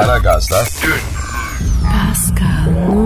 Aragaz'da Pascal,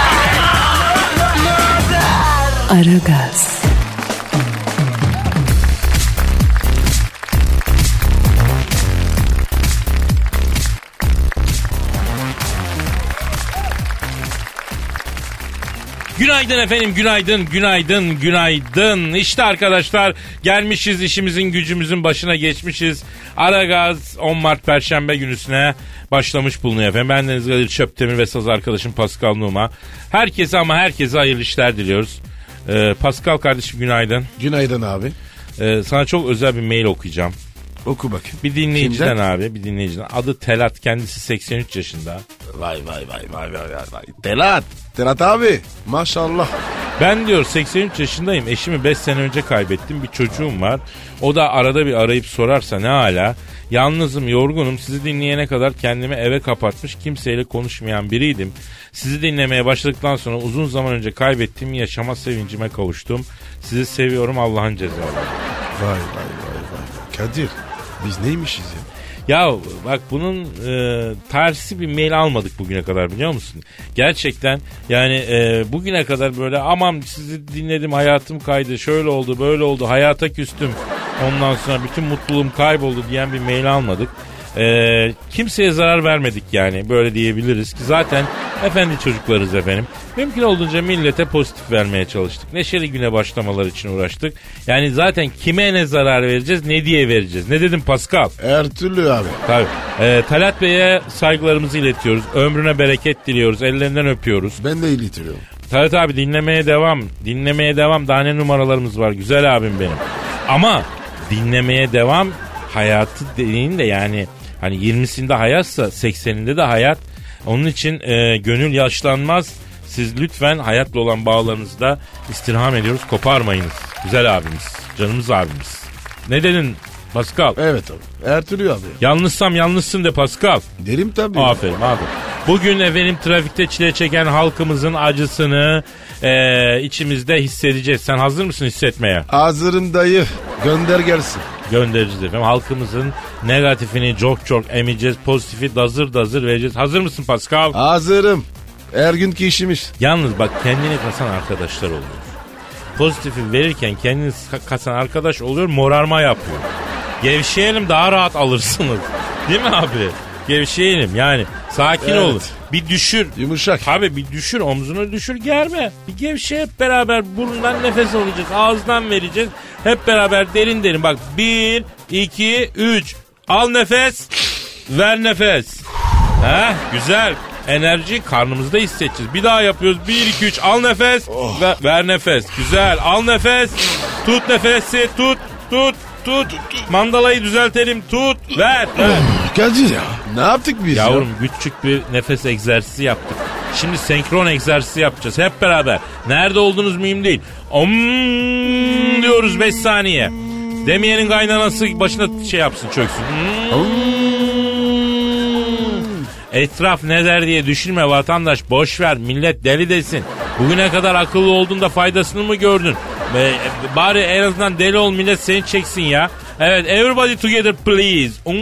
Aragaz, Günaydın efendim, günaydın, günaydın, günaydın. İşte arkadaşlar gelmişiz işimizin gücümüzün başına geçmişiz. Aragaz 10 Mart Perşembe günüsüne başlamış bulunuyor efendim. Ben Deniz Kadir Çöptemir ve saz arkadaşım Pascal Numa. Herkese ama herkese hayırlı işler diliyoruz. Ee, Pascal kardeşim günaydın. Günaydın abi. Ee, sana çok özel bir mail okuyacağım. Oku bakayım. Bir dinleyiciden Kimden? abi, bir dinleyiciden. Adı Telat, kendisi 83 yaşında. Vay vay vay vay vay vay. vay. Telat. Telat abi. Maşallah. Ben diyor 83 yaşındayım. Eşimi 5 sene önce kaybettim. Bir çocuğum var. O da arada bir arayıp sorarsa ne hala. Yalnızım, yorgunum. Sizi dinleyene kadar kendimi eve kapatmış, kimseyle konuşmayan biriydim. Sizi dinlemeye başladıktan sonra uzun zaman önce kaybettiğim yaşama sevincime kavuştum. Sizi seviyorum Allah'ın cezaları. Vay vay vay vay. Kadir. Biz neymişiz ya? Ya bak bunun e, tersi bir mail almadık bugüne kadar biliyor musun? Gerçekten yani e, bugüne kadar böyle aman sizi dinledim hayatım kaydı şöyle oldu böyle oldu hayata küstüm. Ondan sonra bütün mutluluğum kayboldu diyen bir mail almadık. E, kimseye zarar vermedik yani böyle diyebiliriz ki zaten efendi çocuklarız efendim. Mümkün olduğunca millete pozitif vermeye çalıştık. Neşeli güne başlamalar için uğraştık. Yani zaten kime ne zarar vereceğiz ne diye vereceğiz. Ne dedim Pascal? Her türlü abi. Tabii. Ee, Talat Bey'e saygılarımızı iletiyoruz. Ömrüne bereket diliyoruz. Ellerinden öpüyoruz. Ben de iletiyorum. Talat abi dinlemeye devam. Dinlemeye devam. Daha ne numaralarımız var. Güzel abim benim. Ama dinlemeye devam hayatı dediğin de yani hani 20'sinde hayatsa 80'inde de hayat. Onun için e, gönül yaşlanmaz. Siz lütfen hayatla olan bağlarınızda istirham ediyoruz. Koparmayınız. Güzel abimiz. Canımız abimiz. Ne dedin Pascal? Evet abi. Türlü abi. Yanlışsam yanlışsın de Pascal. Derim tabii. Aferin aferin. Bugün efendim trafikte çile çeken halkımızın acısını eee, içimizde hissedeceğiz. Sen hazır mısın hissetmeye? Hazırım dayı. Gönder gelsin. Göndereceğiz efendim. Halkımızın negatifini çok çok emeceğiz. Pozitifi dazır dazır vereceğiz. Hazır mısın Pascal? Hazırım. Her günkü işimiz. Yalnız bak kendini kasan arkadaşlar oluyor. Pozitifi verirken kendini ka- kasan arkadaş oluyor morarma yapıyor. Gevşeyelim daha rahat alırsınız. Değil mi abi? Gevşeyelim yani. Sakin Evet. olun. Bir düşür. Yumuşak. Abi bir düşür omzunu düşür germe. Bir gevşe hep beraber burundan nefes alacağız. Ağızdan vereceğiz. Hep beraber derin derin. Bak bir, iki, üç. Al nefes. Ver nefes. Ha güzel. Enerji karnımızda hissedeceğiz. Bir daha yapıyoruz. Bir, iki, üç. Al nefes. Ver, ver nefes. Güzel. Al nefes. Tut nefesi. Tut. Tut. Tut. Mandalayı düzeltelim. Tut. Ver. Ver. Kadir ya. Ne yaptık biz ya? Yavrum küçük bir nefes egzersizi yaptık. Şimdi senkron egzersizi yapacağız hep beraber. Nerede olduğunuz mühim değil. Om diyoruz 5 saniye. Demeyenin kaynanası başına şey yapsın çöksün. Hmm. Etraf ne der diye düşünme vatandaş boş ver millet deli desin. Bugüne kadar akıllı olduğunda faydasını mı gördün? Be, bari en azından deli ol millet seni çeksin ya. Evet everybody together please. Hmm.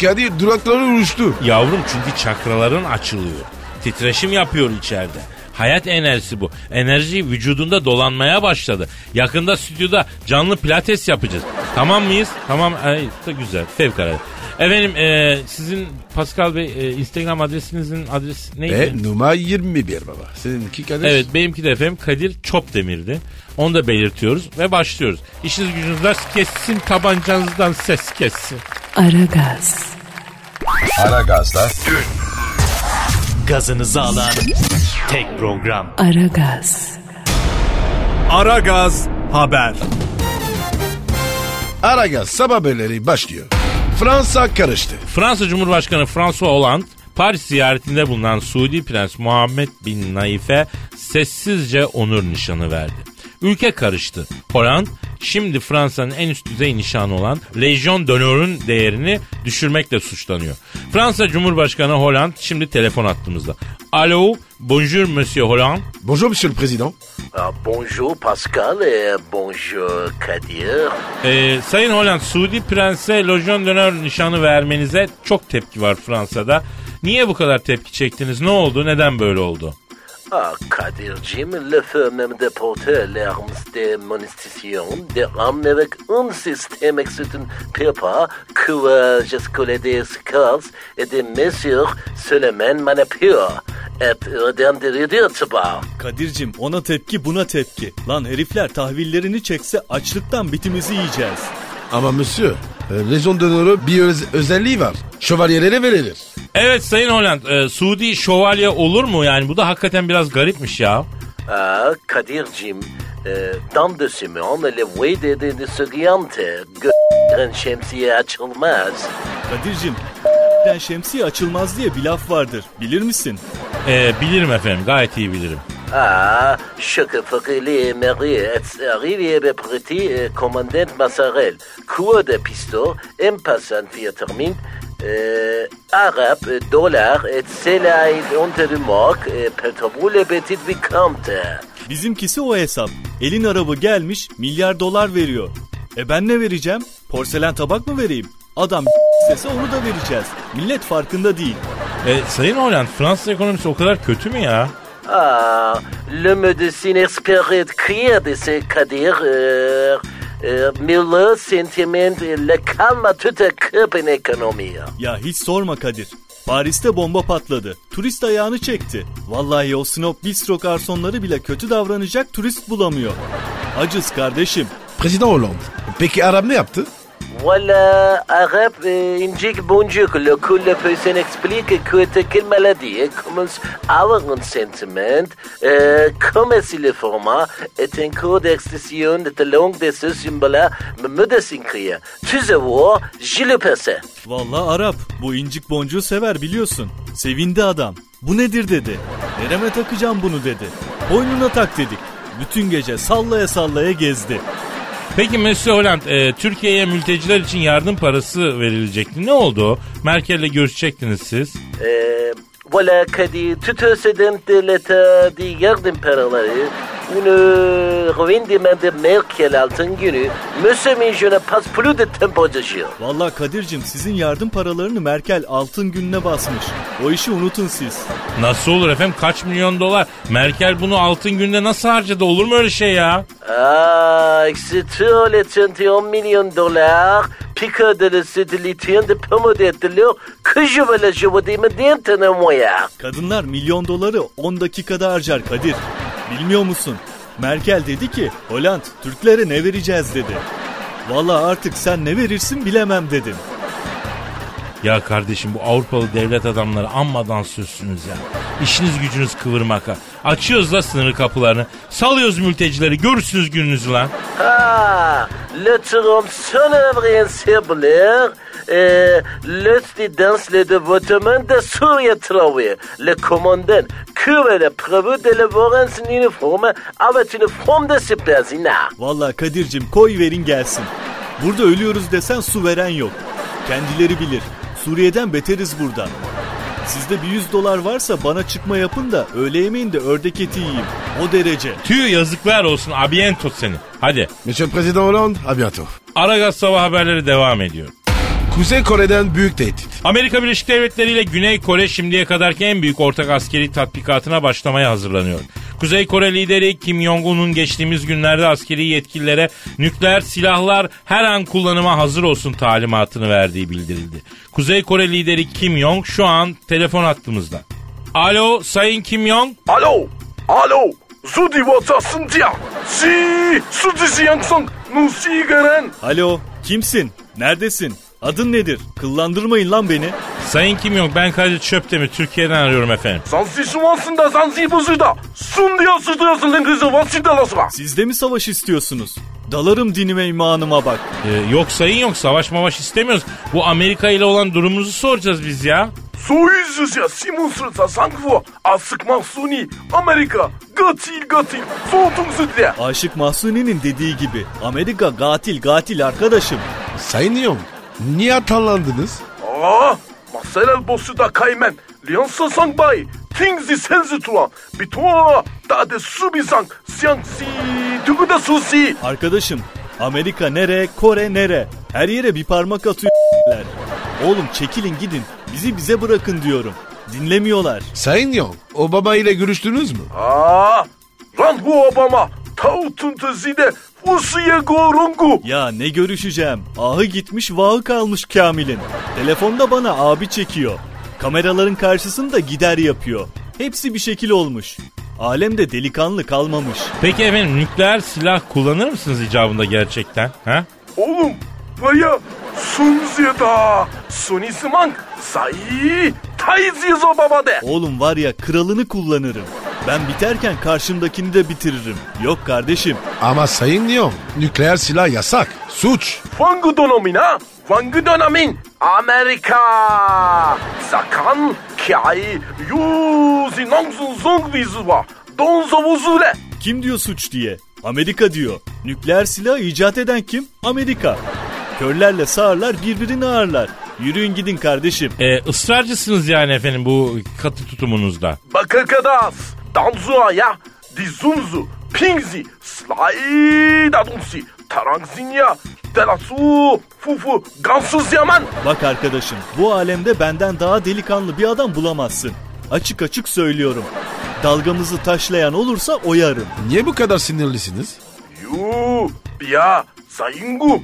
Kadir durakları uçtu. Yavrum çünkü çakraların açılıyor. Titreşim yapıyor içeride. Hayat enerjisi bu. Enerji vücudunda dolanmaya başladı. Yakında stüdyoda canlı pilates yapacağız. Tamam mıyız? Tamam. Ay, da güzel. Fevkalade. Efendim e, sizin Pascal Bey e, Instagram adresinizin adresi neydi? Ve numara 21 baba. Seninki Kadir. Evet benimki de efendim Kadir Çopdemir'di. Onu da belirtiyoruz ve başlıyoruz. İşiniz gücünüz rast kessin tabancanızdan ses kessin. Aragaz, Aragaz'da gazınızı alan tek program. Aragaz, Aragaz Haber. Aragaz sabah haberleri başlıyor. Fransa karıştı. Fransa Cumhurbaşkanı François Hollande Paris ziyaretinde bulunan Suudi Prens Muhammed Bin Naif'e sessizce onur nişanı verdi. Ülke karıştı. Hollande şimdi Fransa'nın en üst düzey nişanı olan Legion d'Honor'un değerini düşürmekle suçlanıyor. Fransa Cumhurbaşkanı Hollande şimdi telefon attığımızda. Alo, bonjour Monsieur Hollande. Bonjour Monsieur le Président. Ah, bonjour Pascal et bonjour Kadir. Ee, Sayın Hollande, Suudi Prens'e Legion d'Honneur nişanı vermenize çok tepki var Fransa'da. Niye bu kadar tepki çektiniz? Ne oldu? Neden böyle oldu? Ah, Kadir'cim, même de porter l'armes de monistation, de ramener avec un système avec une pépa que euh, jusqu'au des scars et des mesures seulement manipure. Et redem de redire Kadir'cim ona tepki buna tepki. Lan herifler tahvillerini çekse açlıktan bitimizi yiyeceğiz. Ama Monsieur, Legion d'Honor'u bir öz- özelliği var. Şövalyelere verilir. Evet Sayın Hollande, e, Suudi şövalye olur mu? Yani bu da hakikaten biraz garipmiş ya. Ah, Kadir'cim, euh, dans de semaines, le voie de, seguinte, gö***ren şemsiye açılmaz. Kadir'cim den şemsiye açılmaz diye bir laf vardır. Bilir misin? E, bilirim efendim, gayet iyi bilirim. Ah, chaque fois que les maris arrivent à petit euh, commandant Massarel, coup de pistolet, en passant via termine, euh, arabe, euh, dollar, et cela est entre le moque, euh, pétrole et petit vicomte. Bizimkisi o hesap. Elin arabı gelmiş milyar dolar veriyor. E ben ne vereceğim? Porselen tabak mı vereyim? Adam istese onu da vereceğiz. Millet farkında değil. E, Sayın Hollande, Fransız ekonomisi o kadar kötü mü ya? Ah, le médecin expert crier de euh, euh, mais le sentiment, le à coup en économie. Ya hiç sorma Kadir. Paris'te bomba patladı. Turist ayağını çekti. Vallahi o Snop Bistro garsonları bile kötü davranacak turist bulamıyor. Acız kardeşim. Président Hollande. Peki Arap ne yaptı? Voilà, arabe, euh, indique bonjour, le coup le personne explique que quelle maladie commence à avoir un sentiment, euh, comme si le format est un cours d'extension de langue de ce symbole, me désincria. Tu sais voir, je le passais. Vallahi Arap. Bu incik boncuğu sever biliyorsun. Sevindi adam. Bu nedir dedi. Nereme takacağım bunu dedi. Boynuna tak dedik. Bütün gece sallaya sallaya gezdi. Peki Monsieur Hollande, e, Türkiye'ye mülteciler için yardım parası verilecekti. Ne oldu? Merkel'le görüşecektiniz siz. Euh, voilà, Kadi, tout excédent de l'état de yardım paraları, une revendement de Merkel altın günü, Monsieur mais je ne passe plus de dire. Vallahi Kadir'cim sizin yardım paralarını Merkel altın gününe basmış. O işi unutun siz. Nasıl olur efendim? Kaç milyon dolar? Merkel bunu altın günde nasıl harcadı? Olur mu öyle şey ya? Ah, c'est tout les 31 millions de dollars, pique de le satellite de pomme de l'eau, que je veux le jouer de maintenant, moi. Kadınlar milyon doları 10 dakikada harcar Kadir. Bilmiyor musun? Merkel dedi ki Hollande Türklere ne vereceğiz dedi. Vallahi artık sen ne verirsin bilemem dedim. Ya kardeşim bu Avrupalı devlet adamları ammadan sözsünüz ya. İşiniz gücünüz kıvırmak ha. Açıyoruz la sınır kapılarını. Salıyoruz mültecileri. Görürsünüz gününüzü lan. Ah, le œuvre insébulaire, euh, le dans le dévotement de Surya Traoré, le commandant, que le prévu de son uniforme avec une forme de superzina. Vallahi Kadir'cim koy verin gelsin. Burada ölüyoruz desen su veren yok. Kendileri bilir. Suriye'den beteriz burada. Sizde bir 100 dolar varsa bana çıkma yapın da öğle yemeğinde ördek eti yiyeyim. O derece. Tüy yazıklar olsun abiento seni. Hadi. Monsieur le Président Hollande, à bientôt. Aragaz sabah haberleri devam ediyor. Kuzey Kore'den büyük tehdit. Amerika Birleşik Devletleri ile Güney Kore şimdiye kadarki en büyük ortak askeri tatbikatına başlamaya hazırlanıyor. Kuzey Kore lideri Kim Jong-un'un geçtiğimiz günlerde askeri yetkililere nükleer silahlar her an kullanıma hazır olsun talimatını verdiği bildirildi. Kuzey Kore lideri Kim Jong şu an telefon hattımızda. Alo Sayın Kim Jong. Alo, alo, Zudi Watsasın diya. Si, Sudi Yangsang, Nusi Garen. Alo kimsin? Neredesin? Adın nedir? Kıllandırmayın lan beni. Sayın kim yok ben Kadir Çöptemir Türkiye'den arıyorum efendim. Sansi suvansın da sansi busu. Sun diyor sızlıyorsun lan kızı vasir dalası var. Siz de mi savaş istiyorsunuz? Dalarım dinime imanıma bak. Ee, yok sayın yok savaş mavaş istemiyoruz. Bu Amerika ile olan durumumuzu soracağız biz ya. Soyuz ya simusrıta sankvo asık mahsuni Amerika gatil gatil soğutum sütle. Aşık Mahsuni'nin dediği gibi Amerika gatil gatil arkadaşım. Sayın Yom Niye atanlandınız? Aa, Marcel Bosu da kaymen. Liansa sangbay. Tingzi senzi tulan. Bitoa. Dade subizang. Siyangsi. Tügüde susi. Arkadaşım Amerika nere, Kore nere? Her yere bir parmak atıyorlar. Oğlum çekilin gidin. Bizi bize bırakın diyorum. Dinlemiyorlar. Sayın Yong, Obama ile görüştünüz mü? Aa, Rangu Obama. Tautun tezide Usuya gorungu. Ya ne görüşeceğim? Ahı gitmiş vahı kalmış Kamil'in. Telefonda bana abi çekiyor. Kameraların karşısında gider yapıyor. Hepsi bir şekil olmuş. Alemde delikanlı kalmamış. Peki efendim nükleer silah kullanır mısınız icabında gerçekten? Ha? Oğlum baya sunziyada sunisman sayi tayzizo babade. Oğlum var ya kralını kullanırım. Ben biterken karşımdakini de bitiririm. Yok kardeşim. Ama sayın Lyon nükleer silah yasak. Suç. Fangu donomina. Fangu donomin. Amerika. Sakan kai yuzi nongsun zong vizuwa. Donzo vuzule. Kim diyor suç diye? Amerika diyor. Nükleer silah icat eden kim? Amerika. Körlerle sağırlar birbirini ağırlar. Yürüyün gidin kardeşim. E, ısrarcısınız yani efendim bu katı tutumunuzda. Bakır Bakakadas. Danzuaya, Dizunzu, Pingzi, Slay Dadumsi, Tarangzinya, Delasu, Fufu, Gansız Yaman. Bak arkadaşım bu alemde benden daha delikanlı bir adam bulamazsın. Açık açık söylüyorum. Dalgamızı taşlayan olursa oyarım. Niye bu kadar sinirlisiniz? Yuu, biya, sayingu,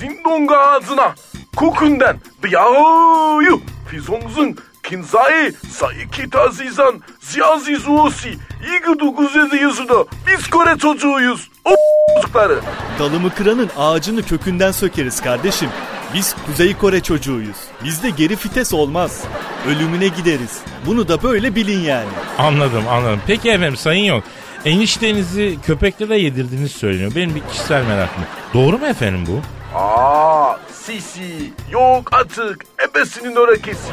zindonga ağzına, kokundan, biyayu, fizongzun, Kinzai sa ikita zizan ziyazi zuosi igu duguzezi yusuda biz Kore çocuğuyuz. O çocukları. Dalımı kıranın ağacını kökünden sökeriz kardeşim. Biz Kuzey Kore çocuğuyuz. Bizde geri fites olmaz. Ölümüne gideriz. Bunu da böyle bilin yani. Anladım anladım. Peki efendim sayın yok. Eniştenizi köpeklere yedirdiğiniz söyleniyor. Benim bir kişisel merakım. Doğru mu efendim bu? Aa, sisi, yok artık, ebesinin örekesi.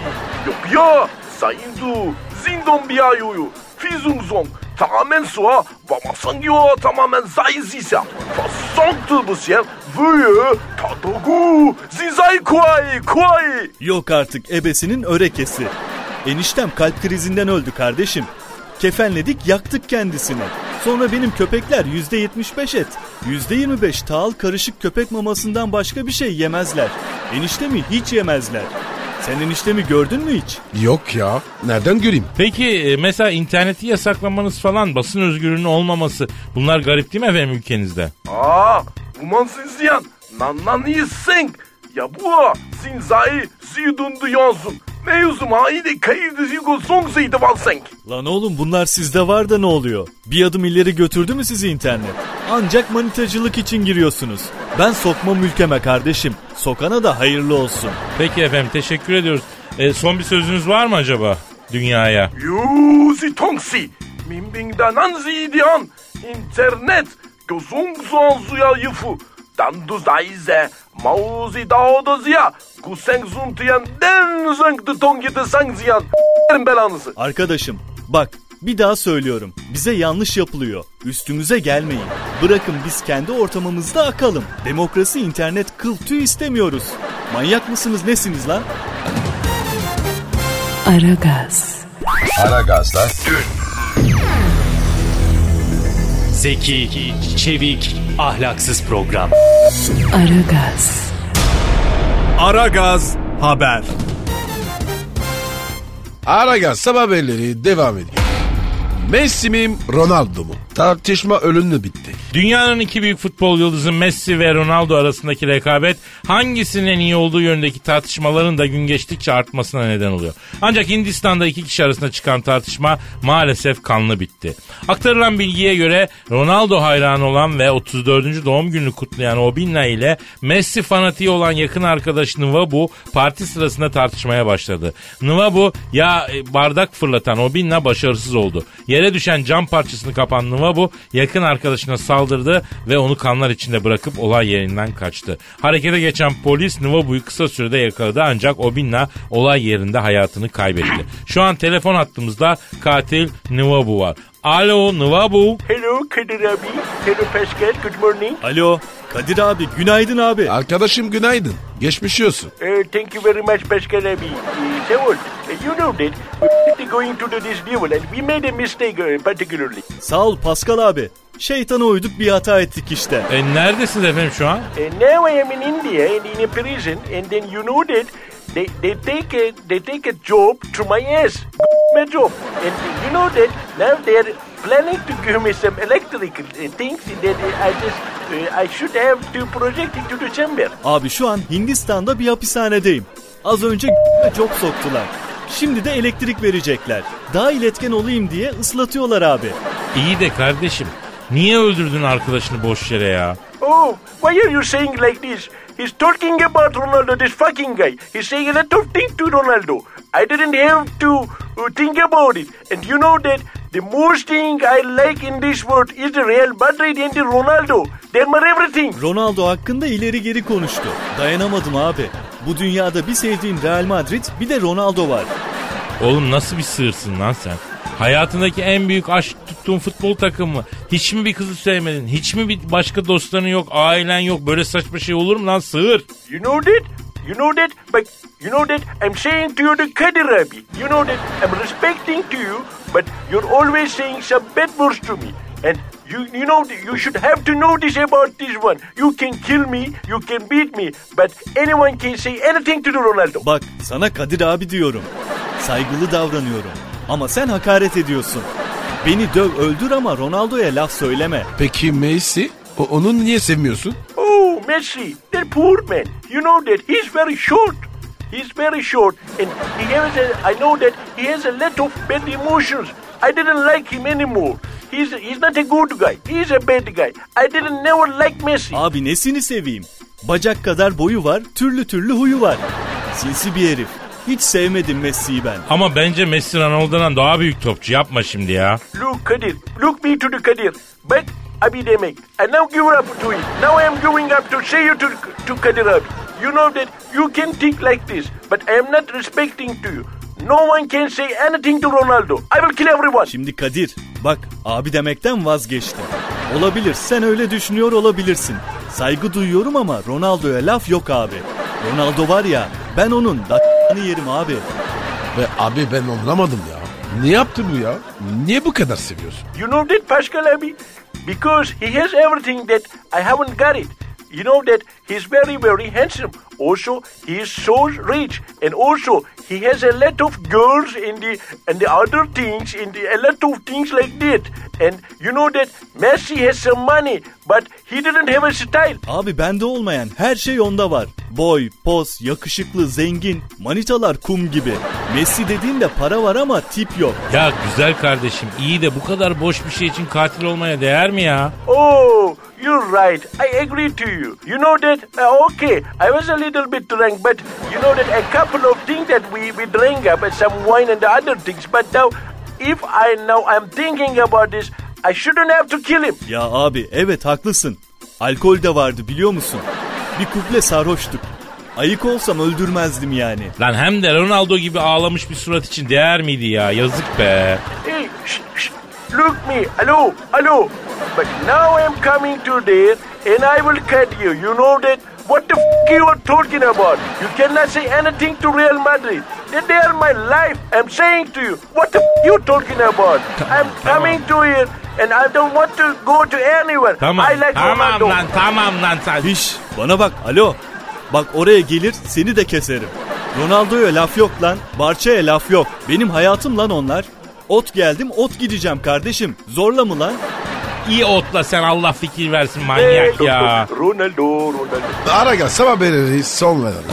Yok ya, sayındu, zindon biyayoyu, fizungzong, tamamen suğa, vamasangiyo tamamen zayzisa. Fasanktı bu sen, vüyü, tadogu, zizay kuay, kuay. Yok artık ebesinin örekesi. Eniştem kalp krizinden öldü kardeşim. Kefenledik yaktık kendisini. Sonra benim köpekler %75 et, %25 tahıl karışık köpek mamasından başka bir şey yemezler. Eniştemi hiç yemezler. Sen eniştemi gördün mü hiç? Yok ya. Nereden göreyim? Peki e, mesela interneti yasaklamanız falan basın özgürlüğünün olmaması bunlar garip değil mi efendim ülkenizde? Aa, umansın ziyan, nannan yiseng. Ya bu, zinzai, zidundu yansın. Mevzum haide kayıdızıgo songsaydı valsenk. Lan oğlum bunlar sizde var da ne oluyor? Bir adım ileri götürdü mü sizi internet? Ancak manitacılık için giriyorsunuz. Ben sokma mülkeme kardeşim. Sokana da hayırlı olsun. Peki efendim teşekkür ediyoruz. E, son bir sözünüz var mı acaba dünyaya? Yuzi tongsi. Mimbingdananzi diyan. İnternet. Gözung zuya yıfu. Tandu Zaize, Mao Zidao da Ziya, Kuseng Zun Tiyen, Den Zeng de Tong Yede Sang Ziyan. belanızı. Arkadaşım bak bir daha söylüyorum. Bize yanlış yapılıyor. Üstümüze gelmeyin. Bırakın biz kendi ortamımızda akalım. Demokrasi internet kıl tüy istemiyoruz. Manyak mısınız nesiniz lan? Aragaz. Aragaz'la dün. Zeki, çevik, ahlaksız program. Aragaz, Aragaz haber. Aragaz sabah haberleri devam ediyor. Messi mi Ronaldo mu? Tartışma ölümlü bitti. Dünyanın iki büyük futbol yıldızı Messi ve Ronaldo arasındaki rekabet hangisinin iyi olduğu yönündeki tartışmaların da gün geçtikçe artmasına neden oluyor. Ancak Hindistan'da iki kişi arasında çıkan tartışma maalesef kanlı bitti. Aktarılan bilgiye göre Ronaldo hayranı olan ve 34. doğum gününü kutlayan Obinna ile Messi fanatiği olan yakın arkadaşı Nwabu parti sırasında tartışmaya başladı. Nwabu ya e, bardak fırlatan Obinna başarısız oldu. Yere düşen cam parçasını kapan Nuvabu yakın arkadaşına saldırdı ve onu kanlar içinde bırakıp olay yerinden kaçtı. Harekete geçen polis Nuvabu'yu kısa sürede yakaladı ancak Obinna olay yerinde hayatını kaybetti. Şu an telefon hattımızda katil Nuvabu var. Alo Nuvabu. Hello Kadir abi. Hello Pascal. Good morning. Alo Kadir abi günaydın abi. Arkadaşım günaydın. Geçmiş olsun. Uh, thank you very much, Pascal abi. Uh, Saul, uh, you know that we're going to do this deal and we made a mistake uh, particularly. Sağ ol Pascal abi. Şeytana uyduk bir hata ettik işte. E, neredesiniz efendim şu an? And now I am in India and in a prison, and then you know that they, they take a they take a job to my ass, my job, and you know that now they are planning to give me some electric uh, things that I just uh, I should have to project into the chamber. Abi şu an Hindistan'da bir hapishanedeyim. Az önce çok soktular. Şimdi de elektrik verecekler. Daha iletken olayım diye ıslatıyorlar abi. İyi de kardeşim niye öldürdün arkadaşını boş yere ya? Oh, why are you saying like this? He's talking about Ronaldo, this fucking guy. He's saying a lot of things to Ronaldo. I didn't have to uh, think about it. And you know that the most thing I like in this world is the Real Madrid and the Ronaldo. They're my everything. Ronaldo hakkında ileri geri konuştu. Dayanamadım abi. Bu dünyada bir sevdiğim Real Madrid bir de Ronaldo var. Oğlum nasıl bir sığırsın lan sen? Hayatındaki en büyük aşk tuttuğun futbol takımı. Hiç mi bir kızı sevmedin? Hiç mi bir başka dostların yok, ailen yok? Böyle saçma şey olur mu lan sığır? You know that? You know that? But you know that I'm saying to you the Kadir Abi. You know that I'm respecting to you, but you're always saying some bad words to me. And you you know that you should have to know this about this one. You can kill me, you can beat me, but anyone can say anything to the Ronaldo. Bak sana Kadir abi diyorum. Saygılı davranıyorum. Ama sen hakaret ediyorsun. Beni döv öldür ama Ronaldo'ya laf söyleme. Peki Messi? O, onu niye sevmiyorsun? Oh, Messi, that poor man. You know that he's very short. He's very short, and he has a, I know that he has a lot of bad emotions. I didn't like him anymore. He's he's not a good guy. He's a bad guy. I didn't never like Messi. Abi nesini seveyim? Bacak kadar boyu var, türlü türlü huyu var. Sinsi bir herif. Hiç sevmedim Messi'yi ben. Ama bence Messi Ronaldo'dan daha büyük topçu. Yapma şimdi ya. Look, Kadir, look me to the Kadir. But Abi demek. I now give up to it. Now I am giving up to say you to, to Kadir Abi. You know that you can think like this, but I am not respecting to you. No one can say anything to Ronaldo. I will kill everyone. Şimdi Kadir bak abi demekten vazgeçtim. Olabilir sen öyle düşünüyor olabilirsin. Saygı duyuyorum ama Ronaldo'ya laf yok abi. Ronaldo var ya ben onun da***nı yerim abi. Ve abi ben anlamadım ya. Ne yaptı bu ya? Niye bu kadar seviyorsun? You know that, Pascal Abi? Because he has everything that I haven't got it. You know that he's very, very handsome. Also, he is so rich, and also he has a lot of girls in the and the other things in the a lot of things like that. And you know that Messi has some money, but he didn't have a style. Abi bende olmayan her şey onda var. Boy, poz, yakışıklı, zengin, manitalar kum gibi. Messi dediğinde para var ama tip yok. Ya güzel kardeşim iyi de bu kadar boş bir şey için katil olmaya değer mi ya? Oh, you're right. I agree to you. You know that? Uh, okay, I was a little bit drunk, but you know that a couple of things that we, we drank up and some wine and the other things. But now, if I now I'm thinking about this, I shouldn't have to kill him. Ya abi evet haklısın. Alkol de vardı biliyor musun? Bir kuple sarhoştuk. Ayık olsam öldürmezdim yani. Lan hem de Ronaldo gibi ağlamış bir surat için değer miydi ya? Yazık be. Hey, shh, shh, look me, hello, hello. But now I'm coming to there and I will cut you. You know that? What the f- you are talking about? You cannot say anything to Real Madrid. They, they are my life. I'm saying to you, what the f- you talking about? I'm coming to here and I don't want to go to anywhere. Tamam I like tamam Ronaldo. lan tamam lan sen. Hiş bana bak alo. Bak oraya gelir seni de keserim. Ronaldo'ya laf yok lan. Barça'ya laf yok. Benim hayatım lan onlar. Ot geldim ot gideceğim kardeşim. Zorla mı lan? İyi otla sen Allah fikir versin manyak ya. Ronaldo, Ronaldo. Ara gel sabah belirli son verelim.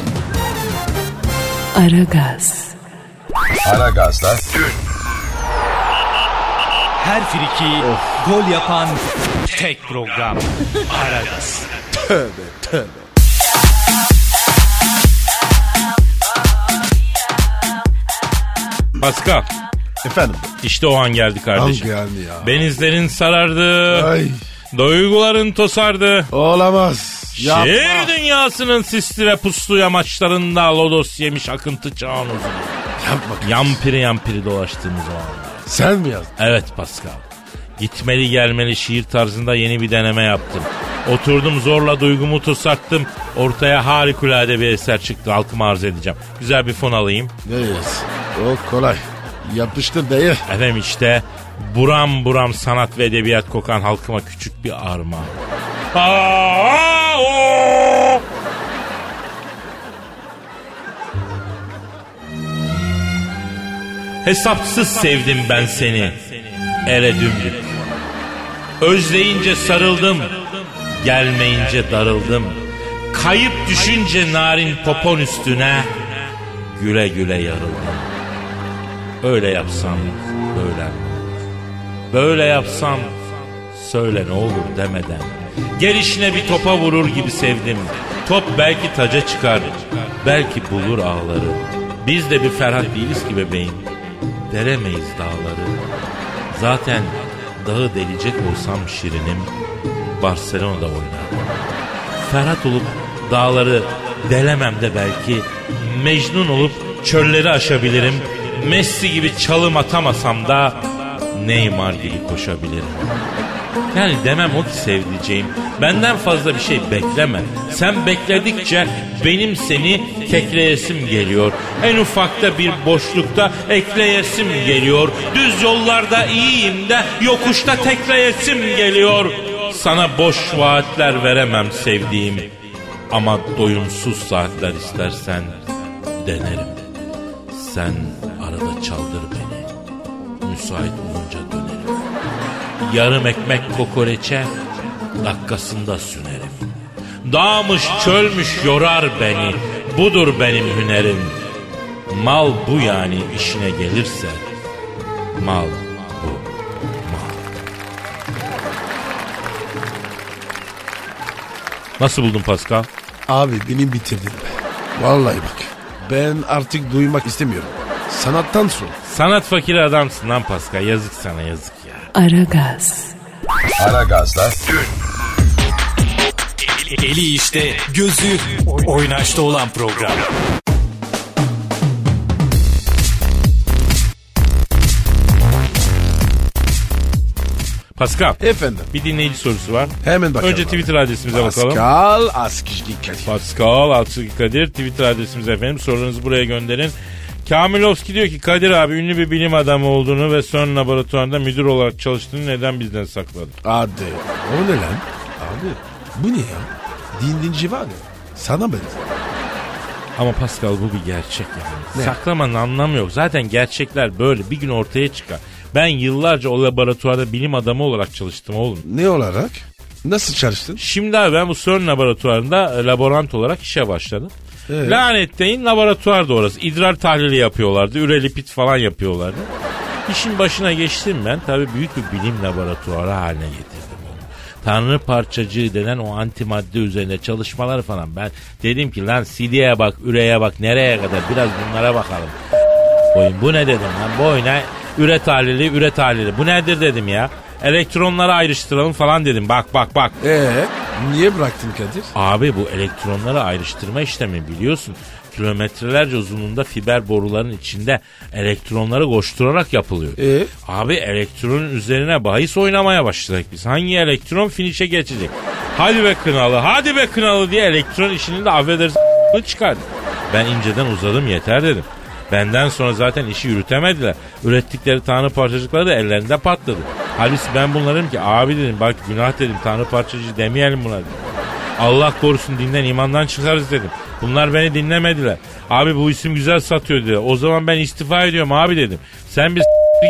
Aragaz, Ara gazla Her friki gol yapan tek program. Aragaz. Pascal Efendim. İşte o an geldi kardeşim. Hangi yani ya? Benizlerin sarardı. Ay. Duyguların tosardı. Olamaz. Yapma. Şehir dünyasının sisli ve puslu yamaçlarında lodos yemiş akıntı çağın. Yapma. Yampiri yampiri dolaştığımız o anda. Sen mi yazdın? Evet Pascal. Gitmeli gelmeli şiir tarzında yeni bir deneme yaptım. Oturdum zorla duygumu tosarttım. Ortaya harikulade bir eser çıktı. Halkıma arz edeceğim. Güzel bir fon alayım. Evet. O kolay. Yapıştır dayı. Efendim işte buram buram sanat ve edebiyat kokan halkıma küçük bir arma. Aa, oo! Hesapsız sevdim ben seni. Ere dümdük. Özleyince sarıldım. Gelmeyince darıldım. Kayıp düşünce narin popon üstüne güle güle yarıldım. Öyle yapsam böyle? Böyle yapsam söyle ne olur demeden. Gelişine bir topa vurur gibi sevdim. Top belki taca çıkar. Belki bulur ağları. Biz de bir Ferhat değiliz ki bebeğim. Deremeyiz dağları. Zaten dağı delecek olsam şirinim. Barcelona'da oynardım. Ferhat olup dağları delemem de belki Mecnun olup çölleri aşabilirim. Messi gibi çalım atamasam da Neymar gibi koşabilirim. Yani demem o ki sevdiceğim. Benden fazla bir şey bekleme. Sen bekledikçe benim seni kekleyesim geliyor. En ufakta bir boşlukta ekleyesim geliyor. Düz yollarda iyiyim de yokuşta tekleyesim geliyor. Sana boş vaatler veremem sevdiğim. Ama doyumsuz saatler istersen denerim. Sen çaldır beni. Müsait olunca dönerim. Yarım ekmek kokoreçe dakikasında sünerim. Dağmış çölmüş yorar beni. Budur benim hünerim. Mal bu yani işine gelirse. Mal bu. Mal. Nasıl buldun Pascal? Abi beni bitirdin be. Vallahi bak. Ben artık duymak istemiyorum. Sanattan sonra. Sanat fakiri adamsın lan Pascal. Yazık sana yazık ya. Aragaz, Aragaz'da Eli işte, gözü oynaşta olan program. Pascal Efendim. bir dinleyici sorusu var. Hemen bakalım. Önce abi. Twitter adresimize bakalım. Pascal Askizgi Kadir. Pascal Altçı Kadir Twitter adresimiz efendim. Sorularınızı buraya gönderin. Kamilovski diyor ki Kadir abi ünlü bir bilim adamı olduğunu ve CERN laboratuvarında müdür olarak çalıştığını neden bizden sakladı? Hadi. O ne lan? Abi bu ne ya? Dindinci var ya. Sana benziyor. Ama Pascal bu bir gerçek yani. Ne? Saklamanın anlamı yok. Zaten gerçekler böyle bir gün ortaya çıkar. Ben yıllarca o laboratuvarda bilim adamı olarak çalıştım oğlum. Ne olarak? Nasıl çalıştın? Şimdi abi ben bu CERN laboratuvarında e, laborant olarak işe başladım. Evet. Lanetteyin laboratuvarda orası. İdrar tahlili yapıyorlardı. Ürelipit falan yapıyorlardı. İşin başına geçtim ben. Tabii büyük bir bilim laboratuvarı haline getirdim onu. Tanrı parçacığı denen o antimadde üzerine çalışmalar falan. Ben dedim ki lan CD'ye bak, üreye bak, nereye kadar biraz bunlara bakalım. Boyun bu ne dedim lan bu oyuna üre tahlili, üre tahlili. Bu nedir dedim ya. Elektronları ayrıştıralım falan dedim. Bak bak bak. Ee, niye bıraktın Kadir? Abi bu elektronları ayrıştırma işlemi biliyorsun. Kilometrelerce uzunluğunda fiber boruların içinde elektronları koşturarak yapılıyor. Ee? Abi elektronun üzerine bahis oynamaya başladık biz. Hangi elektron finişe geçecek? Hadi be kınalı, hadi be kınalı diye elektron işini de affedersin çıkardı. Ben inceden uzadım yeter dedim. Benden sonra zaten işi yürütemediler. Ürettikleri tanrı parçacıkları da ellerinde patladı. Halbuki ben bunlarım ki abi dedim bak günah dedim tanrı parçacığı demeyelim buna dedim. Allah korusun dinden imandan çıkarız dedim. Bunlar beni dinlemediler. Abi bu isim güzel satıyor dedi. O zaman ben istifa ediyorum abi dedim. Sen bir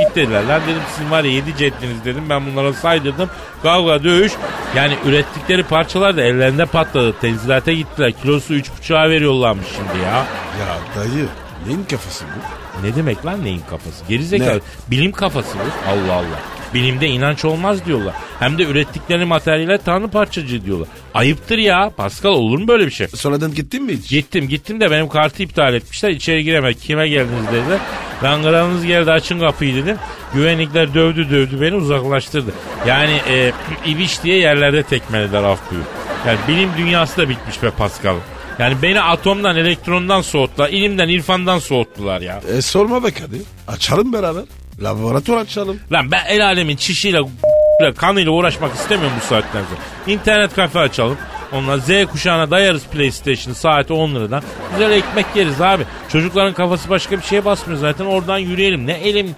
git dediler. Lan dedim sizin var ya yedi ceddiniz dedim. Ben bunlara saydırdım. Kavga dövüş. Yani ürettikleri parçalar da ellerinde patladı. Tenzilate gittiler. Kilosu üç buçuğa veriyorlarmış şimdi ya. Ya dayı neyin kafası bu? Ne demek lan neyin kafası? Gerizekalı. Bilim kafası bu. Allah Allah. Bilimde inanç olmaz diyorlar. Hem de ürettikleri materyaller tanrı parçacığı diyorlar. Ayıptır ya. Pascal olur mu böyle bir şey? Sonradan gittin mi hiç? Gittim gittim de benim kartı iptal etmişler. İçeri giremedik. Kime geldiniz dediler. Ben kralınız geldi açın kapıyı dedim. Güvenlikler dövdü dövdü beni uzaklaştırdı. Yani e, ibiş diye yerlerde tekmelediler af buyur. Yani bilim dünyası da bitmiş be Pascal. Yani beni atomdan, elektrondan soğuttular. ilimden, irfandan soğuttular ya. E sorma be Kadir. Açalım beraber. Laboratuvar açalım. Lan ben el alemin çişiyle kanıyla uğraşmak istemiyorum bu saatten sonra. İnternet kafe açalım. Onunla Z kuşağına dayarız PlayStation saati 10 liradan. Güzel ekmek yeriz abi. Çocukların kafası başka bir şeye basmıyor zaten. Oradan yürüyelim. Ne elim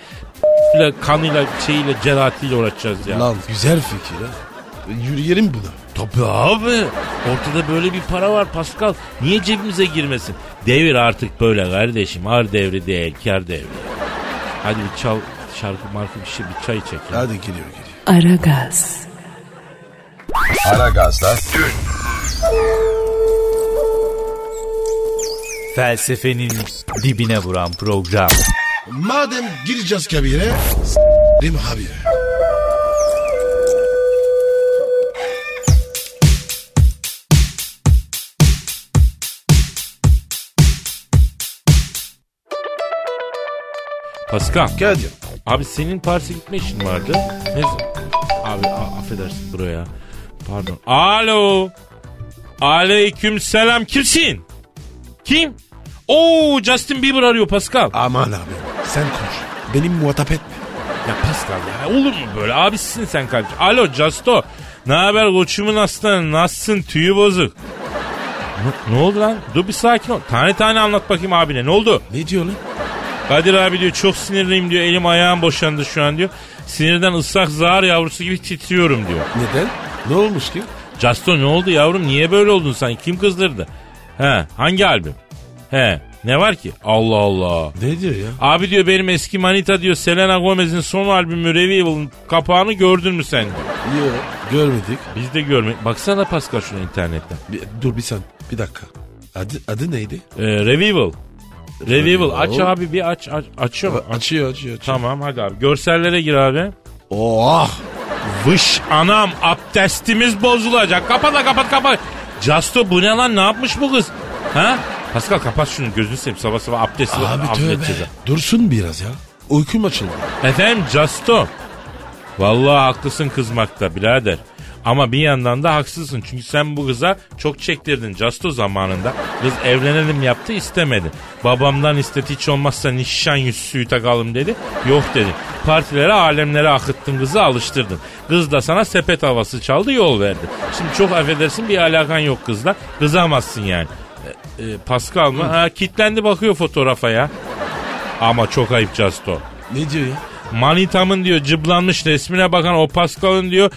kanıyla şeyiyle ceratiyle uğraşacağız ya. Lan güzel fikir ha. Yürüyelim buna. Tabii abi. Ortada böyle bir para var Pascal. Niye cebimize girmesin? Devir artık böyle kardeşim. Ar devri değil, kar devri. Hadi bir çal şarkı markı bir şey bir çay çek. ya. Hadi geliyor geliyor. Aragaz, Aragaz'da Felsefenin dibine vuran program. Madem gireceğiz kabire. S**rim abi. Pascal. Kadir. Abi senin Paris'e gitme işin vardı. Ne? Abi a- affedersin buraya. Pardon. Alo. Aleyküm selam. Kimsin? Kim? Oo Justin Bieber arıyor Pascal. Aman abi sen konuş. Benim muhatap etme. Ya Pascal ya olur mu böyle? Abisin sen kardeşim. Alo Justo. Ne haber koçumun aslanı? Nasılsın? Tüyü bozuk. Ne, ne oldu lan? Dur bir sakin ol. Tane tane anlat bakayım abine. Ne oldu? Ne diyor lan? Kadir abi diyor çok sinirliyim diyor. Elim ayağım boşandı şu an diyor. Sinirden ıslak zar yavrusu gibi titriyorum diyor. Neden? Ne olmuş ki? Justo ne oldu yavrum? Niye böyle oldun sen? Kim kızdırdı? He hangi albüm? He ne var ki? Allah Allah. Ne diyor ya? Abi diyor benim eski manita diyor Selena Gomez'in son albümü Revival'ın kapağını gördün mü sen. Yok görmedik. Biz de görmedik. Baksana Pascal şuna internetten. Bir- dur bir sen bir dakika. Adı, adı neydi? Ee, Revival. Revival. Aç abi bir aç. aç açıyor mu? Aç. Açıyor açıyor açıyor. Tamam hadi abi. Görsellere gir abi. Oh. Vış anam abdestimiz bozulacak. Kapat da kapat kapat. Justo bu ne lan ne yapmış bu kız? Ha? Pascal kapat şunu gözünü seveyim sabah sabah abdesti Abi tövbe. Dursun biraz ya. Uykum açıldı. Efendim Justo. Vallahi haklısın kızmakta birader. Ama bir yandan da haksızsın. Çünkü sen bu kıza çok çektirdin Justo zamanında. Kız evlenelim yaptı istemedi. Babamdan istedi hiç olmazsa nişan yüzüğü takalım dedi. Yok dedi. Partilere alemlere akıttın kızı alıştırdın. Kız da sana sepet havası çaldı yol verdi. Şimdi çok affedersin bir alakan yok kızla. Kızamazsın yani. E, e, Pascal mı? Ha, kitlendi bakıyor fotoğrafa ya. Ama çok ayıp Justo. Ne diyor ya? Manitamın diyor cıblanmış resmine bakan o Pascal'ın diyor